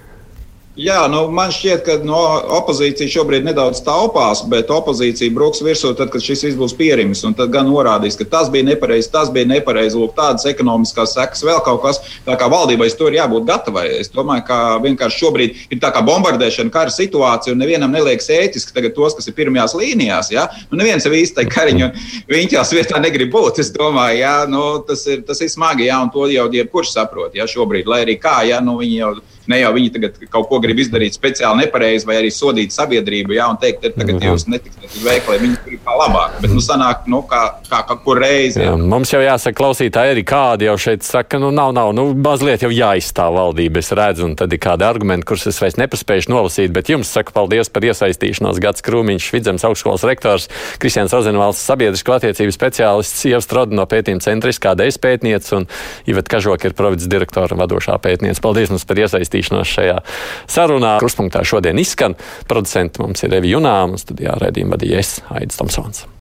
Jā, nu, man šķiet, ka no opozīcija šobrīd nedaudz taupās, bet opozīcija brūks virsū, tad, kad šis viss būs pierimis. Tad gan norādīs, ka tas bija nepareizi, tas bija nepareizi, lūk, tādas ekonomiskās sekas, vēl kaut kas. Tā kā valdībai to ir jābūt gatavai. Es domāju, ka vienkārši šobrīd ir tā kā bombardēšana, kara situācija, un nevienam neliekas ētiski tagad tos, kas ir pirmajās līnijās. Ja? Nu, neviens jau īsti kariņu viņķās vietā negrib būt. Es domāju, ja? nu, tas, ir, tas ir smagi, ja? un to jau jebkurš saprot. Ja? Šobrīd, lai arī kā, ja? nu, viņi jau Ne jau viņi tagad kaut ko grib izdarīt speciāli nepareizi, vai arī sodīt sabiedrību, jā, un teikt, ka tagad jūs netiksiet uz veikalu, viņi ir kā labāk. Bet, nu, sanāk, nu, kā, kā, kā kur reizi. Jā. Jā, mums jau jāsaka, klausītāji, arī kādi jau šeit saka, nu, nav, nav, nu, mazliet jau jāizstāv valdība. Es redzu, un tad ir kādi argumenti, kurus es vairs nepaspēju nolasīt, bet jums saku paldies par iesaistīšanos. Gads Krūmiņš, Vidzemes augstskolas rektors, Kristians Rozenvalsts, sabiedrisko attiecību speciālists, Ievs Troda no pētījuma centra, kādreiz pētniece, un Ivet Kažoka ir providas direktora vadošā pētniece. Paldies mums par iesaistīšanos iesaistīšanos šajā sarunā. Kruspunktā šodien izskan. Producents mums ir Evi Junām, un studijā redzījuma vadījies Aidis Tomsons.